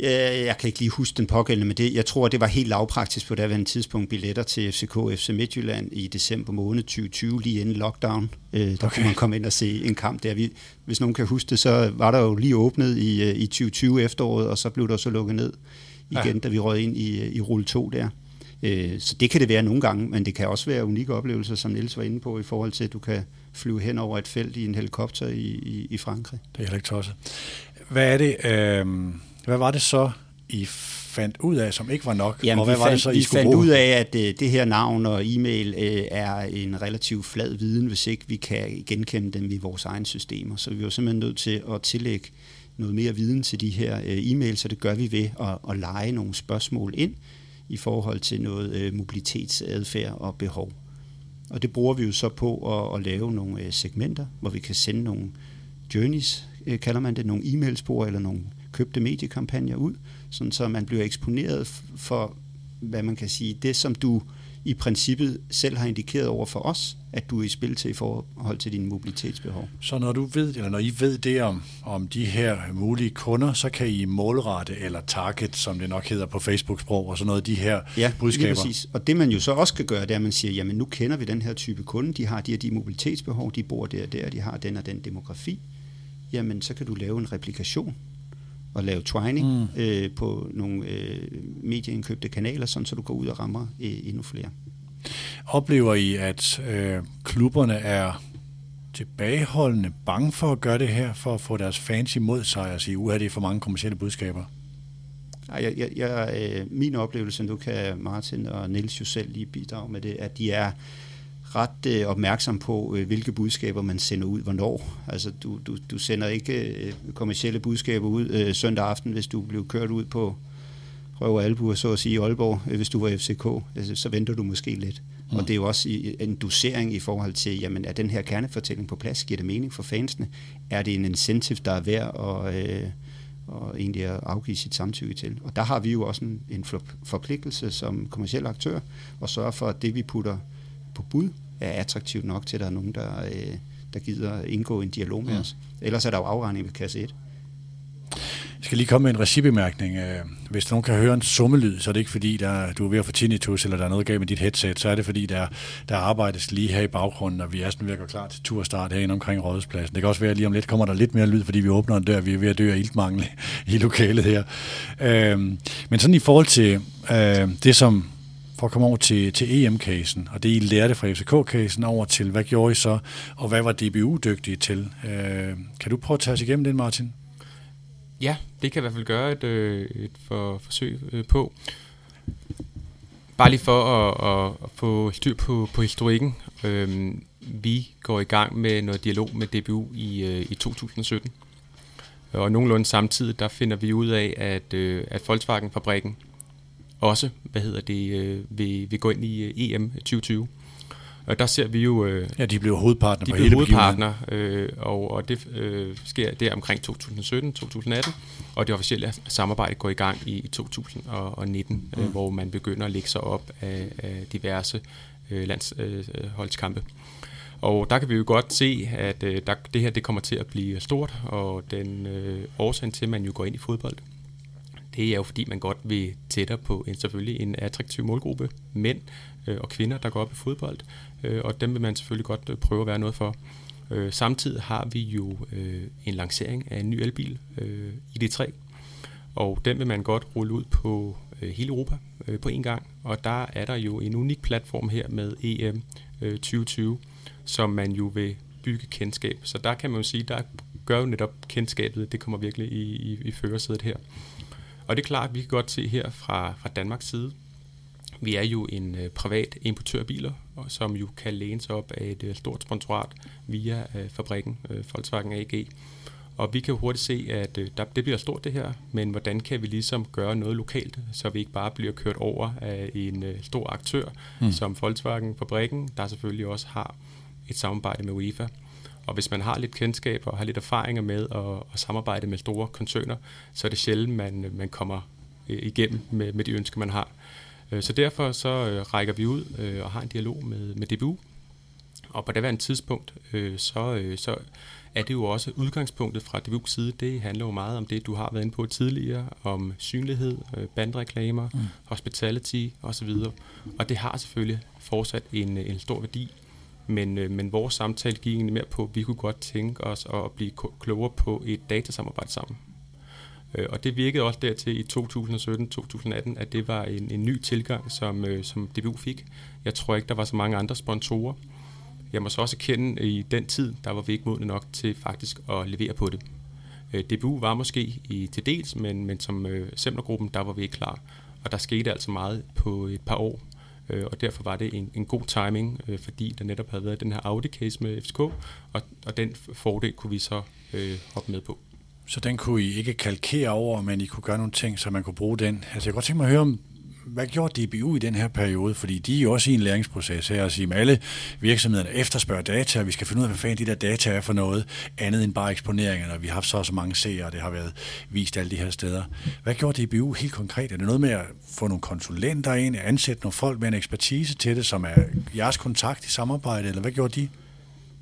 Jeg kan ikke lige huske den pågældende, men det, jeg tror, det var helt lavpraktisk på daværende tidspunkt billetter til FCK FC Midtjylland i december måned 2020, lige inden lockdown. Øh, der okay. kunne man komme ind og se en kamp der. Vi, hvis nogen kan huske det, så var der jo lige åbnet i, øh, i 2020 efteråret, og så blev der så lukket ned igen, ja. da vi rød ind i, øh, i rulle 2 der. Så det kan det være nogle gange, men det kan også være unikke oplevelser, som Niels var inde på, i forhold til, at du kan flyve hen over et felt i en helikopter i, i, i Frankrig. Det er heller ikke tosset. Hvad er det... Øh hvad var det så, I fandt ud af, som ikke var nok? Jamen, og hvad vi var det så, I vi skulle fandt bruge? ud af, at uh, det her navn og e-mail uh, er en relativt flad viden, hvis ikke vi kan genkende dem i vores egne systemer. Så vi var simpelthen nødt til at tillægge noget mere viden til de her uh, e-mails, så det gør vi ved at, at lege nogle spørgsmål ind i forhold til noget uh, mobilitetsadfærd og behov. Og det bruger vi jo så på at, at lave nogle uh, segmenter, hvor vi kan sende nogle journeys, uh, kalder man det, nogle e-mailspor eller nogle købte mediekampagner ud, sådan så man bliver eksponeret for, hvad man kan sige, det som du i princippet selv har indikeret over for os, at du er i spil til i forhold til dine mobilitetsbehov. Så når du ved, eller når I ved det om, om de her mulige kunder, så kan I målrette eller target, som det nok hedder på Facebook-sprog, og sådan noget af de her ja, budskaber. Ja, præcis. Og det man jo så også kan gøre, det er, at man siger, jamen nu kender vi den her type kunde, de har de her de mobilitetsbehov, de bor der og der, de har den og den demografi. Jamen så kan du lave en replikation at lave twining mm. øh, på nogle øh, medieindkøbte kanaler, sådan så du går ud og rammer øh, endnu flere. Oplever I, at øh, klubberne er tilbageholdende, bange for at gøre det her, for at få deres fans imod sig og sige, uha, det er for mange kommersielle budskaber? Jeg, jeg, jeg, øh, min oplevelse, nu kan Martin og Niels jo selv lige bidrage med det, at de er ret øh, opmærksom på, øh, hvilke budskaber man sender ud, hvornår. Altså, du, du, du sender ikke øh, kommersielle budskaber ud øh, søndag aften, hvis du blev kørt ud på røv og albuer, så at sige, i Aalborg, øh, hvis du var FCK. Altså, så venter du måske lidt. Mm. Og det er jo også en dosering i forhold til, jamen, er den her kernefortælling på plads? Giver det mening for fansene? Er det en incentive, der er værd at... Øh, og egentlig at afgive sit samtykke til. Og der har vi jo også en, en forpligtelse som kommersiel aktør at sørge for, at det vi putter på bud er attraktivt nok til, at der er nogen, der, øh, der gider indgå en dialog med mm. os. Ellers er der jo afregning ved kasse 1. Jeg skal lige komme med en regibemærkning. Øh, hvis nogen kan høre en summelyd, så er det ikke fordi, der, du er ved at få tinnitus, eller der er noget galt med dit headset, så er det fordi, der, der arbejdes lige her i baggrunden, og vi er sådan ved at gå klar til turstart herinde omkring Rådhuspladsen. Det kan også være, at lige om lidt kommer der lidt mere lyd, fordi vi åbner en dør, vi er ved at dø af iltmangel i lokalet her. Øhm, men sådan i forhold til øh, det, som for at komme over til, til EM-casen, og det I lærte fra FCK-casen over til, hvad gjorde I så, og hvad var DBU dygtige til? Øh, kan du prøve at tage os igennem den, Martin? Ja, det kan jeg i hvert fald gøre et, øh, et for, forsøg øh, på. Bare lige for at, at, at få styr på, på historikken. Øh, vi går i gang med noget dialog med DBU i, øh, i 2017. Og nogenlunde samtidig, der finder vi ud af, at, at Volkswagen-fabrikken også, hvad hedder det, øh, vil, vil gå ind i øh, EM 2020. Og der ser vi jo... Øh, ja, de blev hovedpartner de på hele hovedpartner, øh, og, og det øh, sker der omkring 2017-2018, og det officielle samarbejde går i gang i, i 2019, mm. øh, hvor man begynder at lægge sig op af, af diverse øh, landsholdskampe. Øh, og der kan vi jo godt se, at øh, der, det her det kommer til at blive stort, og den øh, årsagen til, at man jo går ind i fodbold, det er jo fordi, man godt vil tættere på en selvfølgelig en attraktiv målgruppe, mænd øh, og kvinder, der går op i fodbold, øh, og dem vil man selvfølgelig godt øh, prøve at være noget for. Øh, samtidig har vi jo en lancering af en ny elbil, øh, ID3, og den vil man godt rulle ud på hele Europa på en gang, og der er der jo en unik platform her med EM 2020, som man jo vil bygge kendskab. Så der kan man jo sige, der gør jo netop kendskabet, det kommer virkelig i, i, i førersædet her. Og det er klart, at vi kan godt se her fra, fra Danmarks side, vi er jo en øh, privat importør af biler, som jo kan læne sig op af et øh, stort sponsorat via øh, fabrikken øh, Volkswagen AG. Og vi kan jo hurtigt se, at øh, der, det bliver stort det her, men hvordan kan vi ligesom gøre noget lokalt, så vi ikke bare bliver kørt over af en øh, stor aktør mm. som Volkswagen Fabrikken, der selvfølgelig også har et samarbejde med UEFA. Og hvis man har lidt kendskab og har lidt erfaringer med at, at samarbejde med store koncerner, så er det sjældent, man, man kommer igennem med, med de ønsker, man har. Øh, så derfor så øh, rækker vi ud øh, og har en dialog med, med DBU. Og på det andet tidspunkt, så, så er det jo også udgangspunktet fra DBU's side. Det handler jo meget om det, du har været inde på tidligere, om synlighed, bandreklamer, mm. hospitality osv. Og det har selvfølgelig fortsat en, en stor værdi. Men, øh, men vores samtale gik egentlig mere på, at vi kunne godt tænke os at blive klogere på et datasamarbejde sammen. Øh, og det virkede også dertil i 2017-2018, at det var en, en ny tilgang, som, øh, som DBU fik. Jeg tror ikke, der var så mange andre sponsorer. Jeg må så også kende, at i den tid, der var vi ikke modne nok til faktisk at levere på det. Øh, DBU var måske i til dels, men, men som øh, Semlergruppen, der var vi ikke klar. Og der skete altså meget på et par år, øh, og derfor var det en, en god timing, øh, fordi der netop havde været den her Audi-case med FCK, og, og den fordel kunne vi så øh, hoppe med på. Så den kunne I ikke kalkere over, men I kunne gøre nogle ting, så man kunne bruge den. Altså jeg kunne godt tænke mig at høre om, hvad gjorde DBU i den her periode? Fordi de er jo også i en læringsproces her, og sige, at alle virksomhederne efterspørger data, og vi skal finde ud af, hvad fanden de der data er for noget, andet end bare eksponeringerne, og vi har haft så så mange seere, og det har været vist alle de her steder. Hvad gjorde DBU helt konkret? Er det noget med at få nogle konsulenter ind, ansætte nogle folk med en ekspertise til det, som er jeres kontakt i samarbejde, eller hvad gjorde de?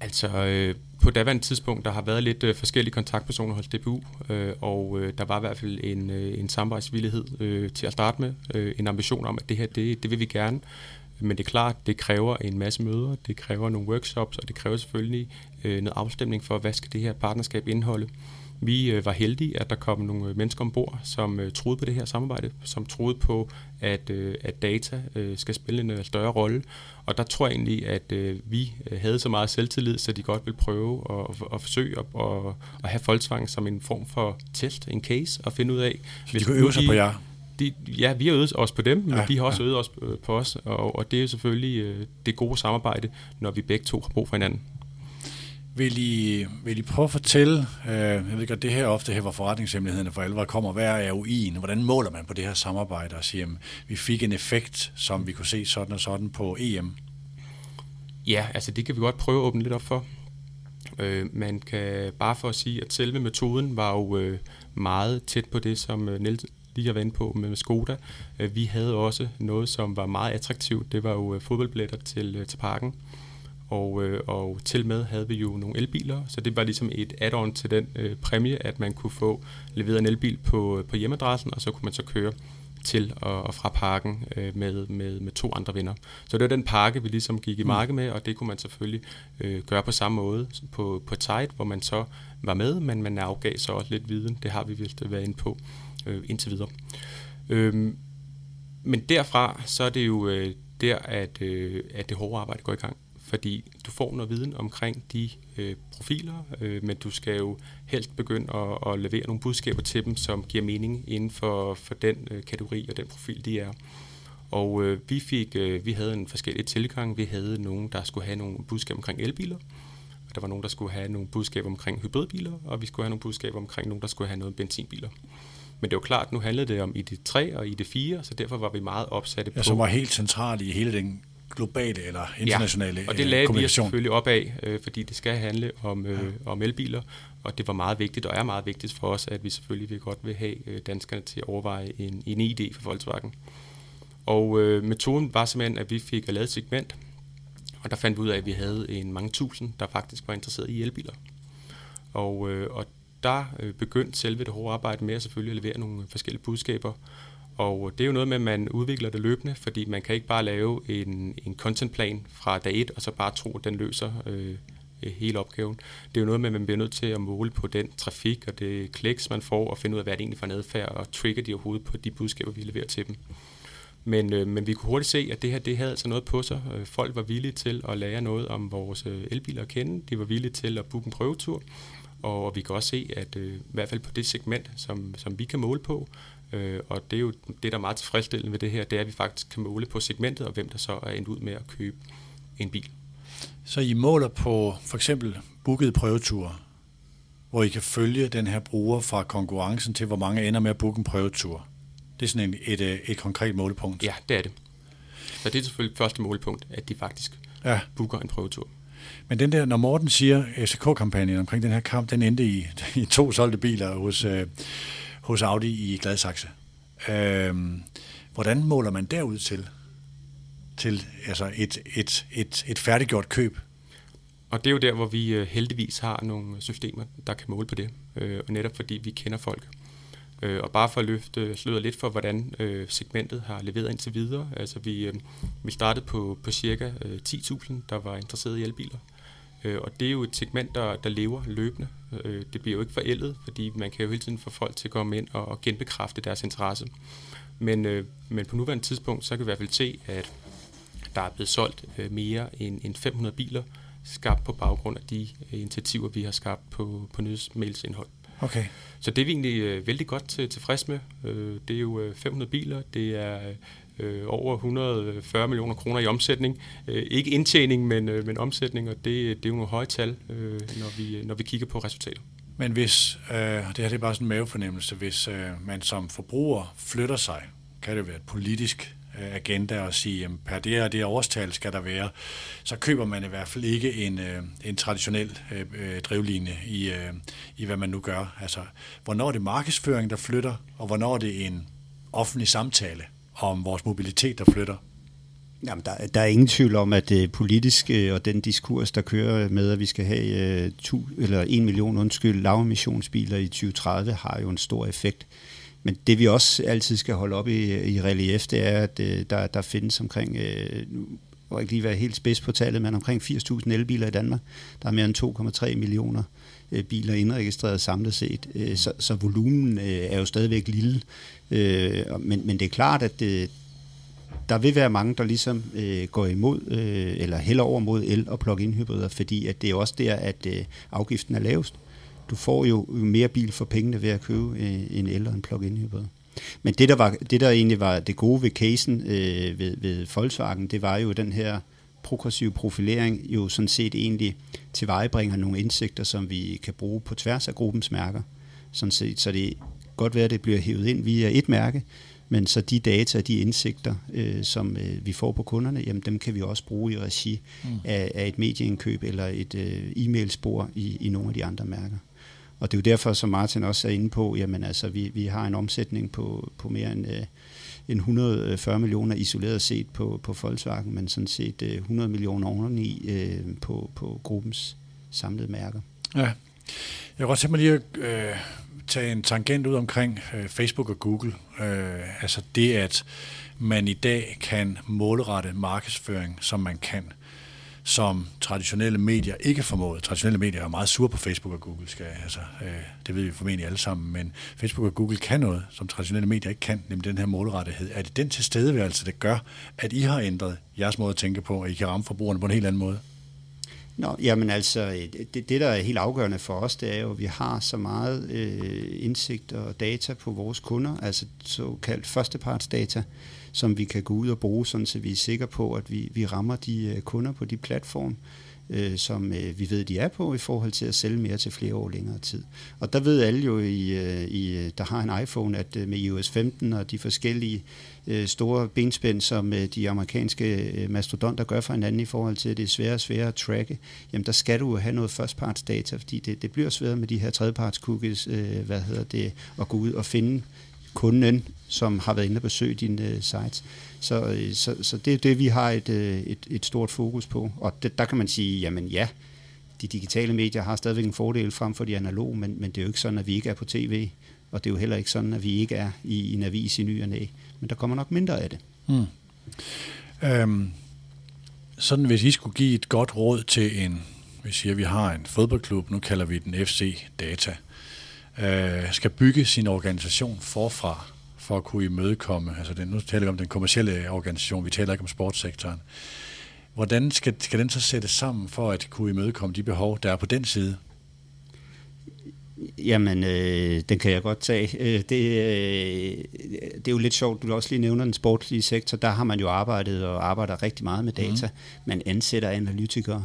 Altså, øh, på daværende tidspunkt, der har været lidt øh, forskellige kontaktpersoner hos DBU, øh, og øh, der var i hvert fald en, øh, en samarbejdsvillighed øh, til at starte med. Øh, en ambition om, at det her, det, det vil vi gerne. Men det er klart, det kræver en masse møder, det kræver nogle workshops, og det kræver selvfølgelig øh, noget afstemning for, hvad skal det her partnerskab indeholde. Vi øh, var heldige, at der kom nogle mennesker ombord, som øh, troede på det her samarbejde, som troede på, at, øh, at data øh, skal spille en øh, større rolle. Og der tror jeg egentlig, at øh, vi øh, havde så meget selvtillid, så de godt ville prøve at, at, at forsøge at, at, at have Volkswagen som en form for test, en case, og finde ud af... Så de kunne øve sig på jer? de, ja, vi har øvet os på dem, men Ja, de har også ja. øvet os øh, på os, og, og det er jo selvfølgelig øh, det gode samarbejde, når vi begge to har brug for hinanden. Vil I, vil I prøve at fortælle, øh, jeg ved godt, det her ofte her, hvor forretningshemmelighederne for alvor kommer, hvad er ROI'en? Hvordan måler man på det her samarbejde og siger, jamen, vi fik en effekt, som vi kunne se sådan og sådan på EM? Ja, altså det kan vi godt prøve at åbne lidt op for. Øh, man kan bare for at sige, at selve metoden var jo øh, meget tæt på det, som øh, Niels lige har været på med, med Skoda. Øh, vi havde også noget, som var meget attraktivt. Det var jo øh, fodboldbilletter til, øh, til parken. Og, øh, og til med havde vi jo nogle elbiler, så det var ligesom et add-on til den øh, præmie, at man kunne få leveret en elbil på, på hjemmeadressen, og så kunne man så køre til og, og fra parken øh, med, med, med to andre venner. Så det var den pakke, vi ligesom gik i marked med, og det kunne man selvfølgelig øh, gøre på samme måde på, på et site, hvor man så var med, men man afgav så også lidt viden. Det har vi vist været inde på øh, indtil videre. Øhm, men derfra, så er det jo øh, der, at, øh, at det hårde arbejde går i gang. Fordi du får noget viden omkring de øh, profiler, øh, men du skal jo helst begynde at, at levere nogle budskaber til dem, som giver mening inden for, for den øh, kategori og den profil, de er. Og øh, vi fik, øh, vi havde en forskellig tilgang. Vi havde nogen, der skulle have nogle budskaber omkring elbiler, og der var nogen, der skulle have nogle budskaber omkring hybridbiler, og vi skulle have nogle budskaber omkring nogen, der skulle have noget benzinbiler. Men det var klart, nu handlede det om ID3 og ID4, så derfor var vi meget opsatte Ja, på... som var helt central i hele den globale eller internationale ja, og det øh, lagde vi selvfølgelig op af, øh, fordi det skal handle om, øh, om elbiler, og det var meget vigtigt, og er meget vigtigt for os, at vi selvfølgelig vil godt vil have danskerne til at overveje en, en ID for Volkswagen. Og øh, metoden var simpelthen, at vi fik lavet et segment, og der fandt vi ud af, at vi havde en mange tusind, der faktisk var interesseret i elbiler. Og, øh, og der øh, begyndte selve det hårde arbejde med at selvfølgelig at levere nogle forskellige budskaber. Og det er jo noget med, at man udvikler det løbende, fordi man kan ikke bare lave en, en contentplan fra dag 1, og så bare tro, at den løser øh, hele opgaven. Det er jo noget med, at man bliver nødt til at måle på den trafik og det kliks, man får, og finde ud af, hvad det egentlig for en adfærd, og trigger de overhovedet på de budskaber, vi leverer til dem. Men, øh, men vi kunne hurtigt se, at det her det havde altså noget på sig. Øh, folk var villige til at lære noget om vores øh, elbiler at kende. De var villige til at booke en prøvetur. Og vi kan også se, at øh, i hvert fald på det segment, som, som vi kan måle på, øh, og det er jo det, der er meget tilfredsstillende ved det her, det er, at vi faktisk kan måle på segmentet, og hvem der så er endt ud med at købe en bil. Så I måler på for eksempel bookede prøveture, hvor I kan følge den her bruger fra konkurrencen til, hvor mange ender med at booke en prøvetur. Det er sådan en, et, øh, et konkret målepunkt. Ja, det er det. Så det er selvfølgelig første målepunkt, at de faktisk ja. booker en prøvetur. Men den der, når Morten siger, FCK-kampagnen omkring den her kamp, den endte i, i to solgte biler hos, øh, hos Audi i Gladsaxe. Øhm, hvordan måler man derud til? Til altså et, et, et, et færdiggjort køb? Og det er jo der, hvor vi øh, heldigvis har nogle systemer, der kan måle på det. Øh, og netop fordi vi kender folk. Øh, og bare for at løfte sløret lidt for, hvordan øh, segmentet har leveret indtil videre. Altså vi, øh, vi startede på, på cirka øh, 10.000, der var interesseret i elbiler. Øh, og det er jo et segment, der, der lever løbende. Øh, det bliver jo ikke forældet, fordi man kan jo hele tiden få folk til at komme ind og, og genbekræfte deres interesse. Men, øh, men på nuværende tidspunkt, så kan vi i hvert fald se, at der er blevet solgt øh, mere end, end 500 biler, skabt på baggrund af de øh, initiativer, vi har skabt på, på nyhedsmailsindhold. Okay. Så det er vi egentlig øh, vældig godt til, tilfreds med. Øh, det er jo øh, 500 biler, det er øh, over 140 millioner kroner i omsætning. Øh, ikke indtjening, men, øh, men omsætning, og det, det er jo nogle høje tal, øh, når, vi, øh, når vi kigger på resultater. Men hvis, øh, det her det er bare sådan en mavefornemmelse, hvis øh, man som forbruger flytter sig, kan det være et politisk øh, agenda og sige, at per det og det årstal skal der være, så køber man i hvert fald ikke en, øh, en traditionel øh, øh drivline i, øh, i, hvad man nu gør. Altså, hvornår er det markedsføring, der flytter, og hvornår er det en offentlig samtale om vores mobilitet, der flytter? Jamen, der, der er ingen tvivl om, at øh, det politiske øh, og den diskurs, der kører med, at vi skal have uh, tu, eller en million undskyld, lavemissionsbiler i 2030, har jo en stor effekt. Men det vi også altid skal holde op i, i relief, det er, at uh, der, der findes omkring, uh, nu må ikke lige være helt spids på tallet, men omkring 80.000 elbiler i Danmark. Der er mere end 2,3 millioner uh, Øh, biler indregistreret samlet set. Øh, så, så volumen øh, er jo stadigvæk lille. Men, men det er klart, at det, der vil være mange, der ligesom øh, går imod, øh, eller hælder over mod el- og plug-in hybrider, fordi at det er også der, at øh, afgiften er lavest. Du får jo mere bil for pengene ved at købe øh, en el- og en plug-in hybrid. Men det der, var, det, der egentlig var det gode ved casen øh, ved, ved Volkswagen, det var jo den her progressiv profilering jo sådan set egentlig tilvejebringer nogle indsigter, som vi kan bruge på tværs af gruppens mærker. Sådan set, så det godt være, at det bliver hævet ind via et mærke, men så de data, de indsigter, øh, som øh, vi får på kunderne, jamen dem kan vi også bruge i regi mm. af, af et medieindkøb eller et øh, e-mailspor i, i nogle af de andre mærker. Og det er jo derfor, som Martin også er inde på, jamen altså, vi, vi har en omsætning på, på mere end, øh, end 140 øh, millioner isoleret set på, på Volkswagen, men sådan set øh, 100 millioner oveni øh, på, på gruppens samlede mærker. Ja. Jeg kan godt tænke mig lige at øh, tage en tangent ud omkring øh, Facebook og Google. Øh, altså det, at man i dag kan målrette markedsføring, som man kan som traditionelle medier ikke formåede. Traditionelle medier er meget sure på Facebook og Google, skal, altså, øh, det ved vi formentlig alle sammen, men Facebook og Google kan noget, som traditionelle medier ikke kan, nemlig den her målrettighed. Er det den tilstedeværelse, der gør, at I har ændret jeres måde at tænke på, og I kan ramme forbrugerne på en helt anden måde? Nå, jamen altså, øh, det, det der er helt afgørende for os, det er jo, at vi har så meget øh, indsigt og data på vores kunder, altså såkaldt førstepartsdata, som vi kan gå ud og bruge, sådan så vi er sikre på, at vi, vi rammer de øh, kunder på de platforme, øh, som øh, vi ved, de er på, i forhold til at sælge mere til flere år længere tid. Og der ved alle jo, i, øh, i, øh, der har en iPhone, at øh, med iOS 15 og de forskellige øh, store benspænd, som øh, de amerikanske øh, mastodonter gør for hinanden i forhold til, at det er sværere og sværere at tracke, jamen der skal du have noget first data, fordi det, det bliver sværere med de her tredjeparts-cookies, øh, hvad hedder det, at gå ud og finde kunden, som har været inde og besøge dine uh, sites. Så, øh, så, så det er det, vi har et, øh, et, et stort fokus på. Og det, der kan man sige, jamen ja, de digitale medier har stadigvæk en fordel frem for de analoge, men, men det er jo ikke sådan, at vi ikke er på tv, og det er jo heller ikke sådan, at vi ikke er i, i en avis i ny og næ. Men der kommer nok mindre af det. Mm. Øhm, sådan hvis I skulle give et godt råd til en, vi siger, vi har en fodboldklub, nu kalder vi den FC Data, øh, skal bygge sin organisation forfra, for at kunne imødekomme, altså den, nu taler vi om den kommercielle organisation, vi taler ikke om sportssektoren. Hvordan skal, skal den så sættes sammen for at kunne imødekomme de behov, der er på den side? Jamen, øh, den kan jeg godt tage. Øh, det, øh, det er jo lidt sjovt, du også lige nævner den sportslige sektor. Der har man jo arbejdet og arbejder rigtig meget med data. Mm. Man ansætter analytikere.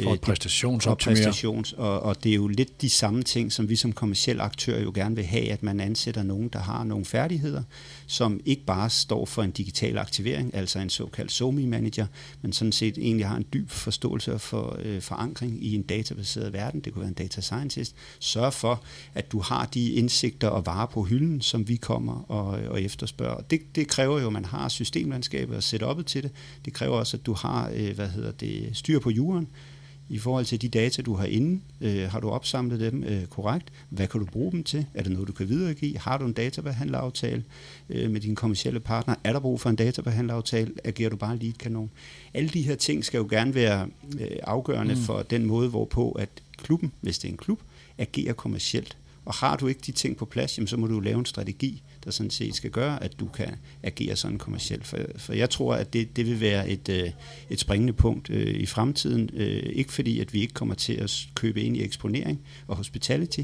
For præstationsoptimere. For præstations, og, og det er jo lidt de samme ting, som vi som kommersiel aktør jo gerne vil have, at man ansætter nogen, der har nogle færdigheder, som ikke bare står for en digital aktivering, altså en såkaldt SOMI manager, men sådan set egentlig har en dyb forståelse for øh, forankring i en databaseret verden. Det kunne være en data scientist. Sørg for, at du har de indsigter og varer på hylden, som vi kommer og, og efterspørger. Det, det kræver jo, at man har systemlandskabet og setupet til det. Det kræver også, at du har øh, hvad hedder det, styr på jorden, i forhold til de data, du har inde. Øh, har du opsamlet dem øh, korrekt? Hvad kan du bruge dem til? Er det noget, du kan videregive? Har du en databehandleraftale øh, med dine kommersielle partner? Er der brug for en databehandleraftale? Agerer du bare lige kanon? Alle de her ting skal jo gerne være øh, afgørende mm. for den måde, hvorpå at klubben, hvis det er en klub, agerer kommercielt. Og har du ikke de ting på plads, jamen, så må du lave en strategi, der sådan set skal gøre, at du kan agere sådan kommercielt. For, for jeg tror, at det, det vil være et, øh, et springende punkt øh, i fremtiden. Øh, ikke fordi, at vi ikke kommer til at købe ind i eksponering og hospitality,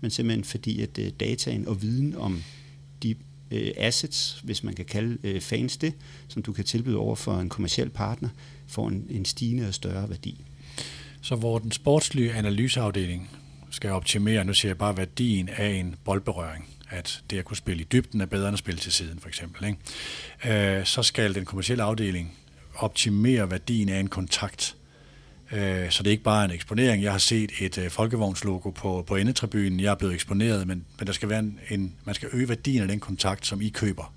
men simpelthen fordi, at øh, dataen og viden om de øh, assets, hvis man kan kalde øh, fans det, som du kan tilbyde over for en kommersiel partner, får en, en stigende og større værdi. Så hvor den sportslige analyseafdeling skal optimere, nu siger jeg bare værdien af en boldberøring, at det at kunne spille i dybden er bedre end at spille til siden, for eksempel. Ikke? Øh, så skal den kommercielle afdeling optimere værdien af en kontakt. Øh, så det er ikke bare en eksponering. Jeg har set et øh, folkevognslogo på, på endetribunen. Jeg er blevet eksponeret, men, men der skal være en, en, man skal øge værdien af den kontakt, som I køber.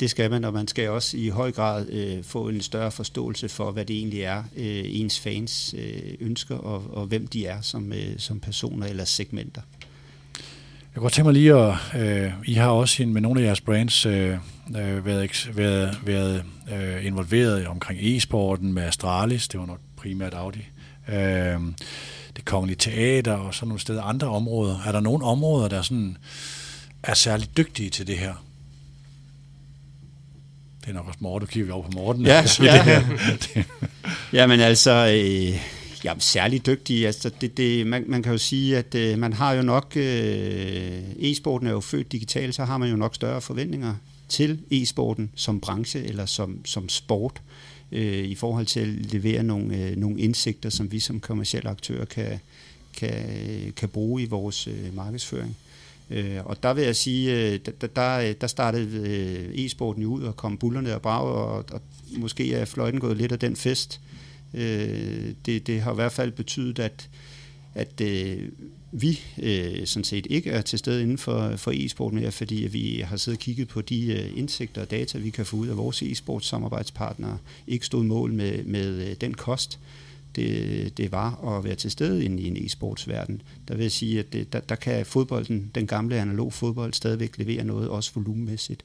Det skal man, og man skal også i høj grad øh, få en større forståelse for, hvad det egentlig er, øh, ens fans øh, ønsker, og, og hvem de er som, øh, som personer eller segmenter. Jeg kunne godt tænke mig lige at, øh, I har også med nogle af jeres brands øh, øh, været, været, været øh, involveret omkring e-sporten med Astralis, det var nok primært Audi. Øh, det kongelige teater og sådan nogle steder, andre områder. Er der nogle områder, der sådan er særligt dygtige til det her? Det er nok også Morten, du kigger over på Morten. Ja, ja. ja men altså, øh, Ja, særligt dygtige. Altså, det, det, man, man kan jo sige, at øh, man har jo nok, øh, e-sporten er jo født digital, så har man jo nok større forventninger til e-sporten som branche eller som, som sport øh, i forhold til at levere nogle, øh, nogle indsigter, som vi som kommersielle aktører kan, kan, kan bruge i vores øh, markedsføring. Øh, og der vil jeg sige, øh, der, der, der øh, startede øh, e-sporten ud og kom bullerne og brag, og, og måske er fløjten gået lidt af den fest. Øh, Øh, det, det har i hvert fald betydet, at, at øh, vi øh, sådan set ikke er til stede inden for, for e-sport mere, fordi vi har siddet og kigget på de øh, indsigter og data, vi kan få ud af vores e-sports samarbejdspartnere, ikke stod mål med, med øh, den kost, det, det var at være til stede inde i en e-sportsverden. Der vil jeg sige, at det, der, der kan fodbolden, den gamle analog fodbold, stadigvæk levere noget, også volumenmæssigt.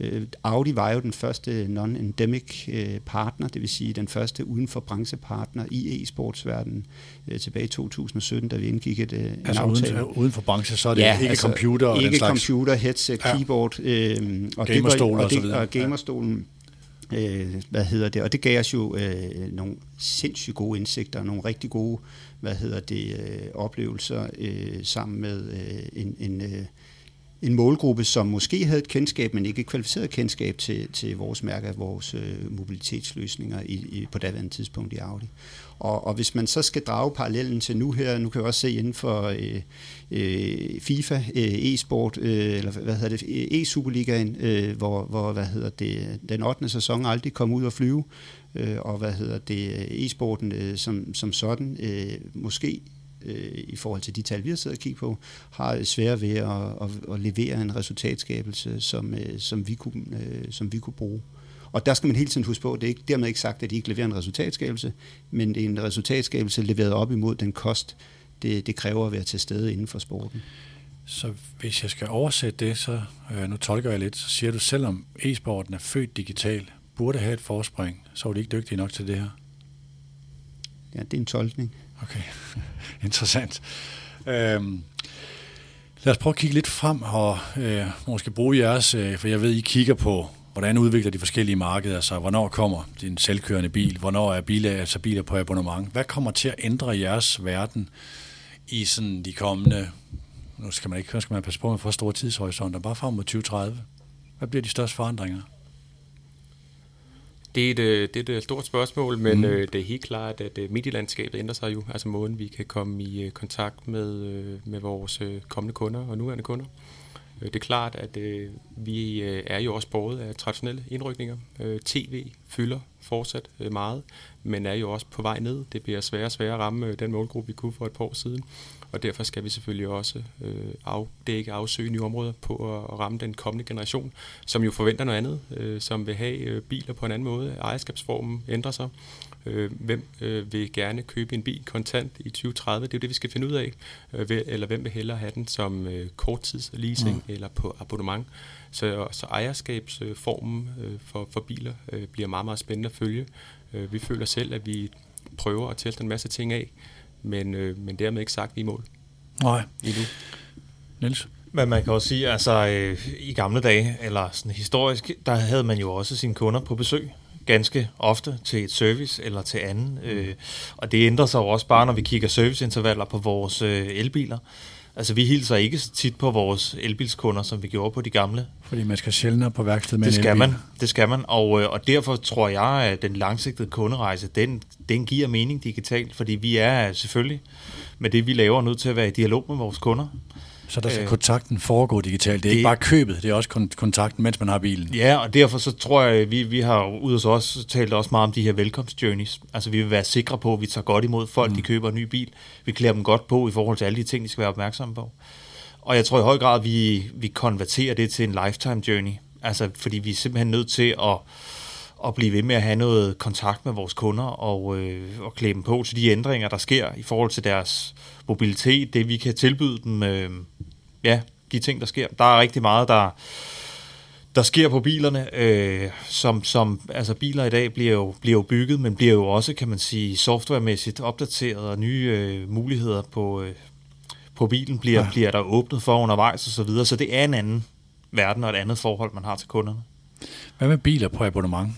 Øh, Audi var jo den første non-endemic øh, partner, det vil sige den første uden for branchepartner i e-sportsverdenen øh, tilbage i 2017, da vi indgik et, en altså aftale. Uden, uden for branche, så er det ja, ikke altså computer og ikke den slags? computer, headset, ja. keyboard. Øh, og Gamerstol og, og, det, og, gamerstolen. Øh, hvad hedder det? Og det gav os jo øh, nogle sindssygt gode indsigter, nogle rigtig gode, hvad hedder det, øh, oplevelser øh, sammen med øh, en, en øh, en målgruppe, som måske havde et kendskab, men ikke et kvalificeret kendskab til, til vores mærke af vores øh, mobilitetsløsninger i, i, på daværende tidspunkt i Audi. Og, og hvis man så skal drage parallellen til nu her, nu kan jeg også se inden for øh, øh, FIFA, øh, e-sport, øh, eller hvad hedder det, øh, e-superligaen, øh, hvor, hvor hvad hedder det, den 8. sæson aldrig kom ud og flyve, øh, og hvad hedder det, øh, e-sporten øh, som, som sådan, øh, måske øh, i forhold til de tal, vi har siddet og kigget på, har svært ved at, at, at levere en resultatskabelse, som, øh, som, vi kunne, øh, som vi kunne bruge. Og der skal man hele tiden huske på, at det er ikke, dermed ikke sagt, at de ikke leverer en resultatskabelse, men det er en resultatskabelse leveret op imod den kost, det, det kræver at være til stede inden for sporten. Så hvis jeg skal oversætte det, så øh, nu tolker jeg lidt, så siger du, selvom e-sporten er født digital, burde have et forspring, så er de ikke dygtige nok til det her? Ja, det er en tolkning. Okay, interessant. Øhm, lad os prøve at kigge lidt frem og øh, måske bruge jeres, øh, for jeg ved, I kigger på, hvordan udvikler de forskellige markeder sig, hvornår kommer din selvkørende bil, hvornår er biler, altså biler på abonnement. Hvad kommer til at ændre jeres verden i sådan de kommende, nu skal man ikke, skal man passe på med for store tidshorisonter, bare frem mod 2030. Hvad bliver de største forandringer? Det er, et, øh, det er et stort spørgsmål, men mm. øh, det er helt klart, at øh, medielandskabet ændrer sig jo. Altså måden, vi kan komme i øh, kontakt med, øh, med vores øh, kommende kunder og nuværende kunder. Øh, det er klart, at øh, vi øh, er jo også båret af traditionelle indrykninger. Øh, TV fylder fortsat øh, meget, men er jo også på vej ned. Det bliver sværere og sværere at ramme øh, den målgruppe, vi kunne for et par år siden og derfor skal vi selvfølgelig også øh, afdække, afsøge nye områder på at, at ramme den kommende generation, som jo forventer noget andet, øh, som vil have øh, biler på en anden måde. Ejerskabsformen ændrer sig. Øh, hvem øh, vil gerne købe en bil kontant i 2030? Det er jo det, vi skal finde ud af. Øh, eller hvem vil hellere have den som øh, korttidsleasing mm. eller på abonnement? Så, så ejerskabsformen øh, for, for biler øh, bliver meget, meget spændende at følge. Øh, vi føler selv, at vi prøver at tælle en masse ting af, men, øh, men dermed ikke sagt, vi er i mål. Nej. Endnu. Niels? Men man kan også sige, altså øh, i gamle dage, eller sådan historisk, der havde man jo også sine kunder på besøg ganske ofte til et service eller til anden. Øh, og det ændrer sig jo også bare, når vi kigger serviceintervaller på vores øh, elbiler. Altså, vi hilser ikke så tit på vores elbilskunder, som vi gjorde på de gamle. Fordi man skal sjældnere på værksted med det skal man, det skal man. Og, øh, og derfor tror jeg, at den langsigtede kunderejse, den, den giver mening digitalt, fordi vi er selvfølgelig med det, vi laver, nødt til at være i dialog med vores kunder. Så der skal øh, kontakten foregå digitalt. Det er det, ikke bare købet, det er også kontakten, mens man har bilen. Ja, og derfor så tror jeg, vi, vi har ud hos os talt også meget om de her velkomstjourneys. Altså vi vil være sikre på, at vi tager godt imod folk, mm. de køber en ny bil. Vi klæder dem godt på i forhold til alle de ting, de skal være opmærksomme på. Og jeg tror i høj grad, at vi, vi konverterer det til en lifetime journey. Altså fordi vi er simpelthen nødt til at at blive ved med at have noget kontakt med vores kunder og, øh, og klæde dem på til de ændringer, der sker i forhold til deres mobilitet, det vi kan tilbyde dem, øh, ja, de ting, der sker. Der er rigtig meget, der, der sker på bilerne, øh, som, som, altså biler i dag bliver jo, bliver jo bygget, men bliver jo også, kan man sige, softwaremæssigt opdateret, og nye øh, muligheder på, øh, på bilen bliver, ja. bliver der åbnet for undervejs og så videre, så det er en anden verden og et andet forhold, man har til kunderne. Hvad med biler på abonnement?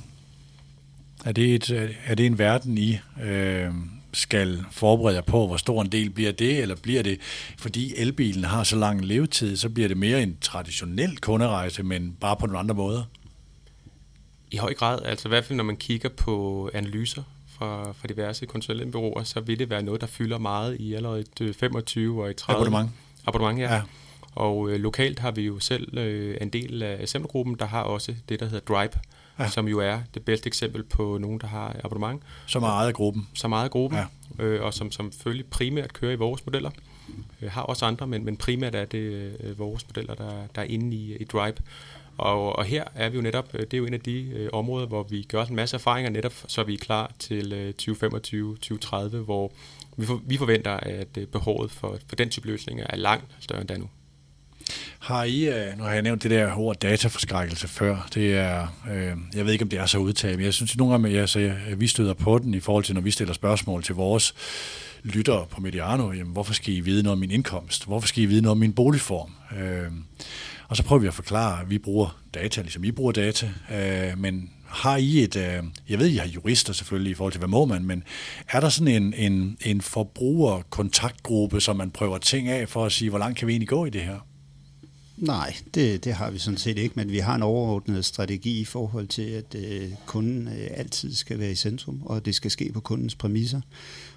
Er det, et, er det en verden, I øh, skal forberede jer på, hvor stor en del bliver det, eller bliver det, fordi elbilen har så lang levetid, så bliver det mere en traditionel kunderejse, men bare på nogle andre måder? I høj grad, altså i hvert fald når man kigger på analyser fra, fra diverse konsulentbyråer, så vil det være noget, der fylder meget i allerede 25 og i 30. Abonnement. Abonnement, ja. ja. Og øh, lokalt har vi jo selv øh, en del af assemblergruppen, der har også det, der hedder Drive, ja. som jo er det bedste eksempel på nogen, der har abonnement. Som er ejet af gruppen. Som er ejet af gruppen, ja. øh, og som, som selvfølgelig primært kører i vores modeller. Øh, har også andre, men, men primært er det øh, vores modeller, der, der er inde i, i Drive. Og, og her er vi jo netop, øh, det er jo en af de øh, områder, hvor vi gør en masse erfaringer netop, så vi er klar til øh, 2025-2030, hvor vi, for, vi forventer, at øh, behovet for, for den type løsninger er langt større end da nu. Har I, øh, nu har jeg nævnt det der ord dataforskrækkelse før, det er, øh, jeg ved ikke om det er så udtaget, men jeg synes nogle gange, at jeg, vi støder på den i forhold til, når vi stiller spørgsmål til vores lyttere på Mediano, jamen, hvorfor skal I vide noget om min indkomst? Hvorfor skal I vide noget om min boligform? Øh, og så prøver vi at forklare, at vi bruger data, ligesom I bruger data, øh, men har I et, øh, jeg ved, I har jurister selvfølgelig i forhold til, hvad må man, men er der sådan en, en, en forbrugerkontaktgruppe, som man prøver ting af for at sige, hvor langt kan vi egentlig gå i det her? Nej, det, det har vi sådan set ikke, men vi har en overordnet strategi i forhold til, at øh, kunden øh, altid skal være i centrum, og det skal ske på kundens præmisser.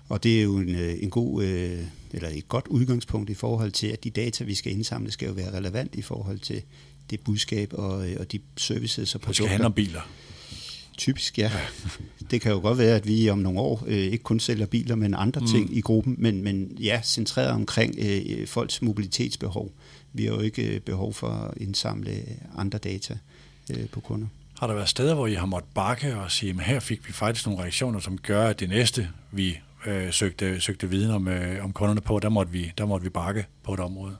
Og det er jo en, øh, en god, øh, eller et godt udgangspunkt i forhold til, at de data, vi skal indsamle, skal jo være relevant i forhold til det budskab og, øh, og de services og produkter. Det skal handle om biler. Typisk, ja. Det kan jo godt være, at vi om nogle år øh, ikke kun sælger biler, men andre mm. ting i gruppen, men, men ja, centreret omkring øh, folks mobilitetsbehov. Vi har jo ikke øh, behov for at indsamle andre data øh, på kunder. Har der været steder, hvor I har måttet bakke og sige, at her fik vi faktisk nogle reaktioner, som gør, at det næste, vi øh, søgte, søgte viden om, øh, om kunderne på, der måtte, vi, der måtte vi bakke på et område?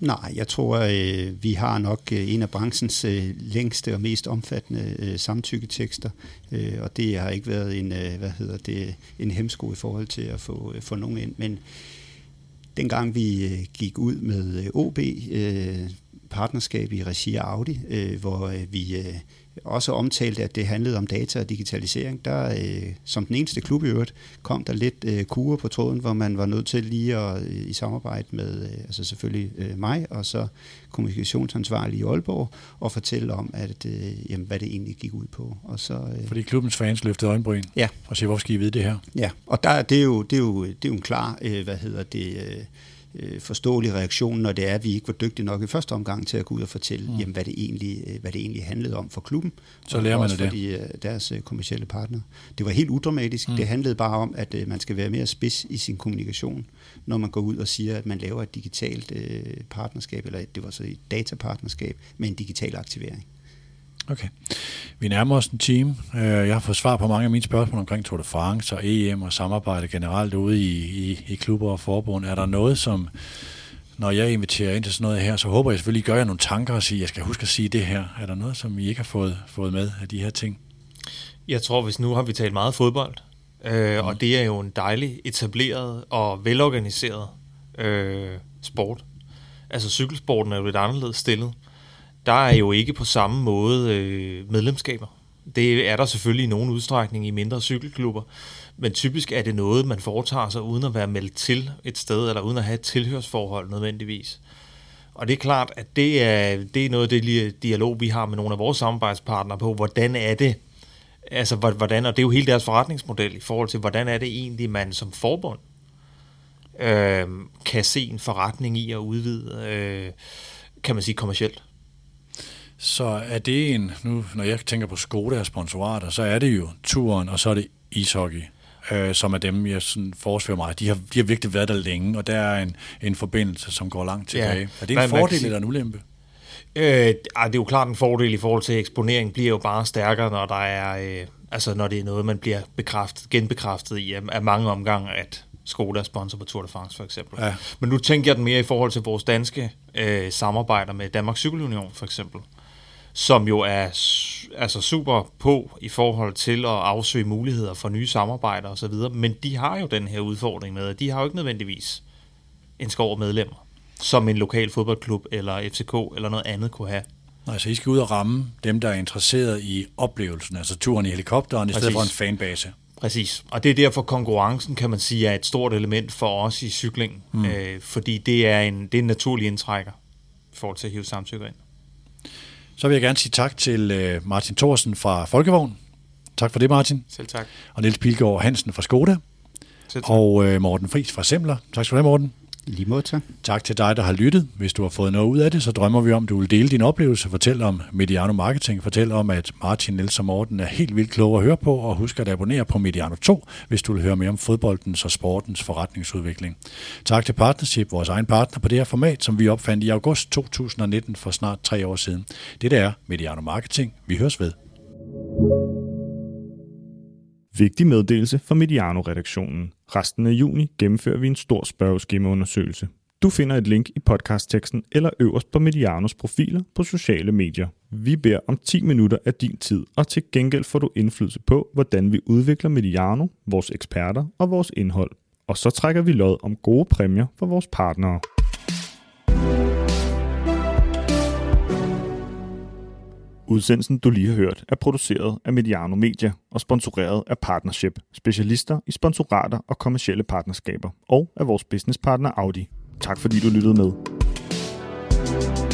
Nej, jeg tror, øh, vi har nok øh, en af branchens øh, længste og mest omfattende øh, samtykketekster, øh, og det har ikke været en, øh, hvad hedder det, en hemsko i forhold til at få, øh, få nogen ind. Men dengang vi øh, gik ud med øh, OB, øh, partnerskab i regi af Audi, hvor vi øh, også omtalte, at det handlede om data og digitalisering. Der, øh, som den eneste klub i øvrigt, kom der lidt øh, kure på tråden, hvor man var nødt til lige at øh, i samarbejde med øh, altså selvfølgelig øh, mig og så kommunikationsansvarlig i Aalborg og fortælle om, at, øh, jamen, hvad det egentlig gik ud på. Og så, øh, Fordi klubbens fans løftede øjenbryn ja. og siger, hvorfor skal I vide det her? Ja, og der, det, er jo, det, er jo, det er jo en klar, øh, hvad hedder det... Øh, øh, forståelig reaktion, når det er, at vi ikke var dygtige nok i første omgang til at gå ud og fortælle, mm. jamen, hvad, det egentlig, øh, hvad det egentlig handlede om for klubben. Så lærer man det. For de, øh, deres øh, kommersielle partner. Det var helt udramatisk. Mm. Det handlede bare om, at man skal være mere spids i sin kommunikation, når man går ud og siger, at man laver et digitalt øh, partnerskab, eller det var så et datapartnerskab med en digital aktivering. Okay. Vi nærmer os en time. Øh, jeg har fået svar på mange af mine spørgsmål omkring Tour de France og EM og samarbejde generelt ude i, i, i klubber og forbund. Er der noget, som, når jeg inviterer ind til sådan noget her, så håber jeg selvfølgelig, gør jer nogle tanker og siger, jeg skal huske at sige det her. Er der noget, som I ikke har fået, fået med af de her ting? Jeg tror, hvis nu har vi talt meget fodbold, øh, mm. og det er jo en dejlig etableret og velorganiseret øh, sport. Altså cykelsporten er jo lidt anderledes stillet der er jo ikke på samme måde øh, medlemskaber. Det er der selvfølgelig i nogen udstrækning i mindre cykelklubber, men typisk er det noget, man foretager sig uden at være meldt til et sted, eller uden at have et tilhørsforhold nødvendigvis. Og det er klart, at det er, det er noget af det dialog, vi har med nogle af vores samarbejdspartnere på, hvordan er det, altså hvordan, og det er jo hele deres forretningsmodel i forhold til, hvordan er det egentlig, man som forbund øh, kan se en forretning i at udvide, øh, kan man sige, kommercielt. Så er det en, nu når jeg tænker på Skoda og sponsorater, så er det jo turen, og så er det ishockey, øh, som er dem, jeg sådan forsvarer mig. De har, de har virkelig været der længe, og der er en, en forbindelse, som går langt tilbage. Ja. Er det en man, fordel man eller en ulempe? Øh, det er jo klart en fordel i forhold til eksponering, bliver jo bare stærkere, når der er, øh, altså når det er noget, man bliver bekræftet, genbekræftet i af mange omgange, at Skoda er sponsor på Tour de France for eksempel. Ja. Men nu tænker jeg den mere i forhold til vores danske øh, samarbejder med Danmarks Cykelunion for eksempel som jo er altså super på i forhold til at afsøge muligheder for nye samarbejder osv., men de har jo den her udfordring med, at de har jo ikke nødvendigvis en skov medlemmer, som en lokal fodboldklub eller FCK eller noget andet kunne have. Nej, så I skal ud og ramme dem, der er interesseret i oplevelsen, altså turen i helikopteren, i stedet for en fanbase. Præcis. Og det er derfor konkurrencen, kan man sige, er et stort element for os i cykling. Mm. Øh, fordi det er, en, det er en naturlig indtrækker i forhold til at hive samtykker ind. Så vil jeg gerne sige tak til øh, Martin Thorsen fra Folkevogn. Tak for det, Martin. Selv tak. Og Niels Pilgaard Hansen fra Skoda. Selv tak. Og øh, Morten Friis fra Semler. Tak skal du have, Morten. Lige måde, tak. Tak til dig, der har lyttet. Hvis du har fået noget ud af det, så drømmer vi om, at du vil dele din oplevelse. Fortæl om Mediano Marketing. Fortæl om, at Martin, Niels Morten er helt vildt klog at høre på. Og husk at abonnere på Mediano 2, hvis du vil høre mere om fodboldens og sportens forretningsudvikling. Tak til Partnership, vores egen partner på det her format, som vi opfandt i august 2019 for snart tre år siden. Det der er Mediano Marketing. Vi høres ved. Vigtig meddelelse fra Mediano-redaktionen. Resten af juni gennemfører vi en stor spørgeskemaundersøgelse. Du finder et link i podcastteksten eller øverst på Medianos profiler på sociale medier. Vi beder om 10 minutter af din tid, og til gengæld får du indflydelse på, hvordan vi udvikler Mediano, vores eksperter og vores indhold. Og så trækker vi lod om gode præmier for vores partnere. Udsendelsen, du lige har hørt, er produceret af Mediano Media og sponsoreret af Partnership, specialister i sponsorater og kommersielle partnerskaber, og af vores businesspartner Audi. Tak fordi du lyttede med. thank you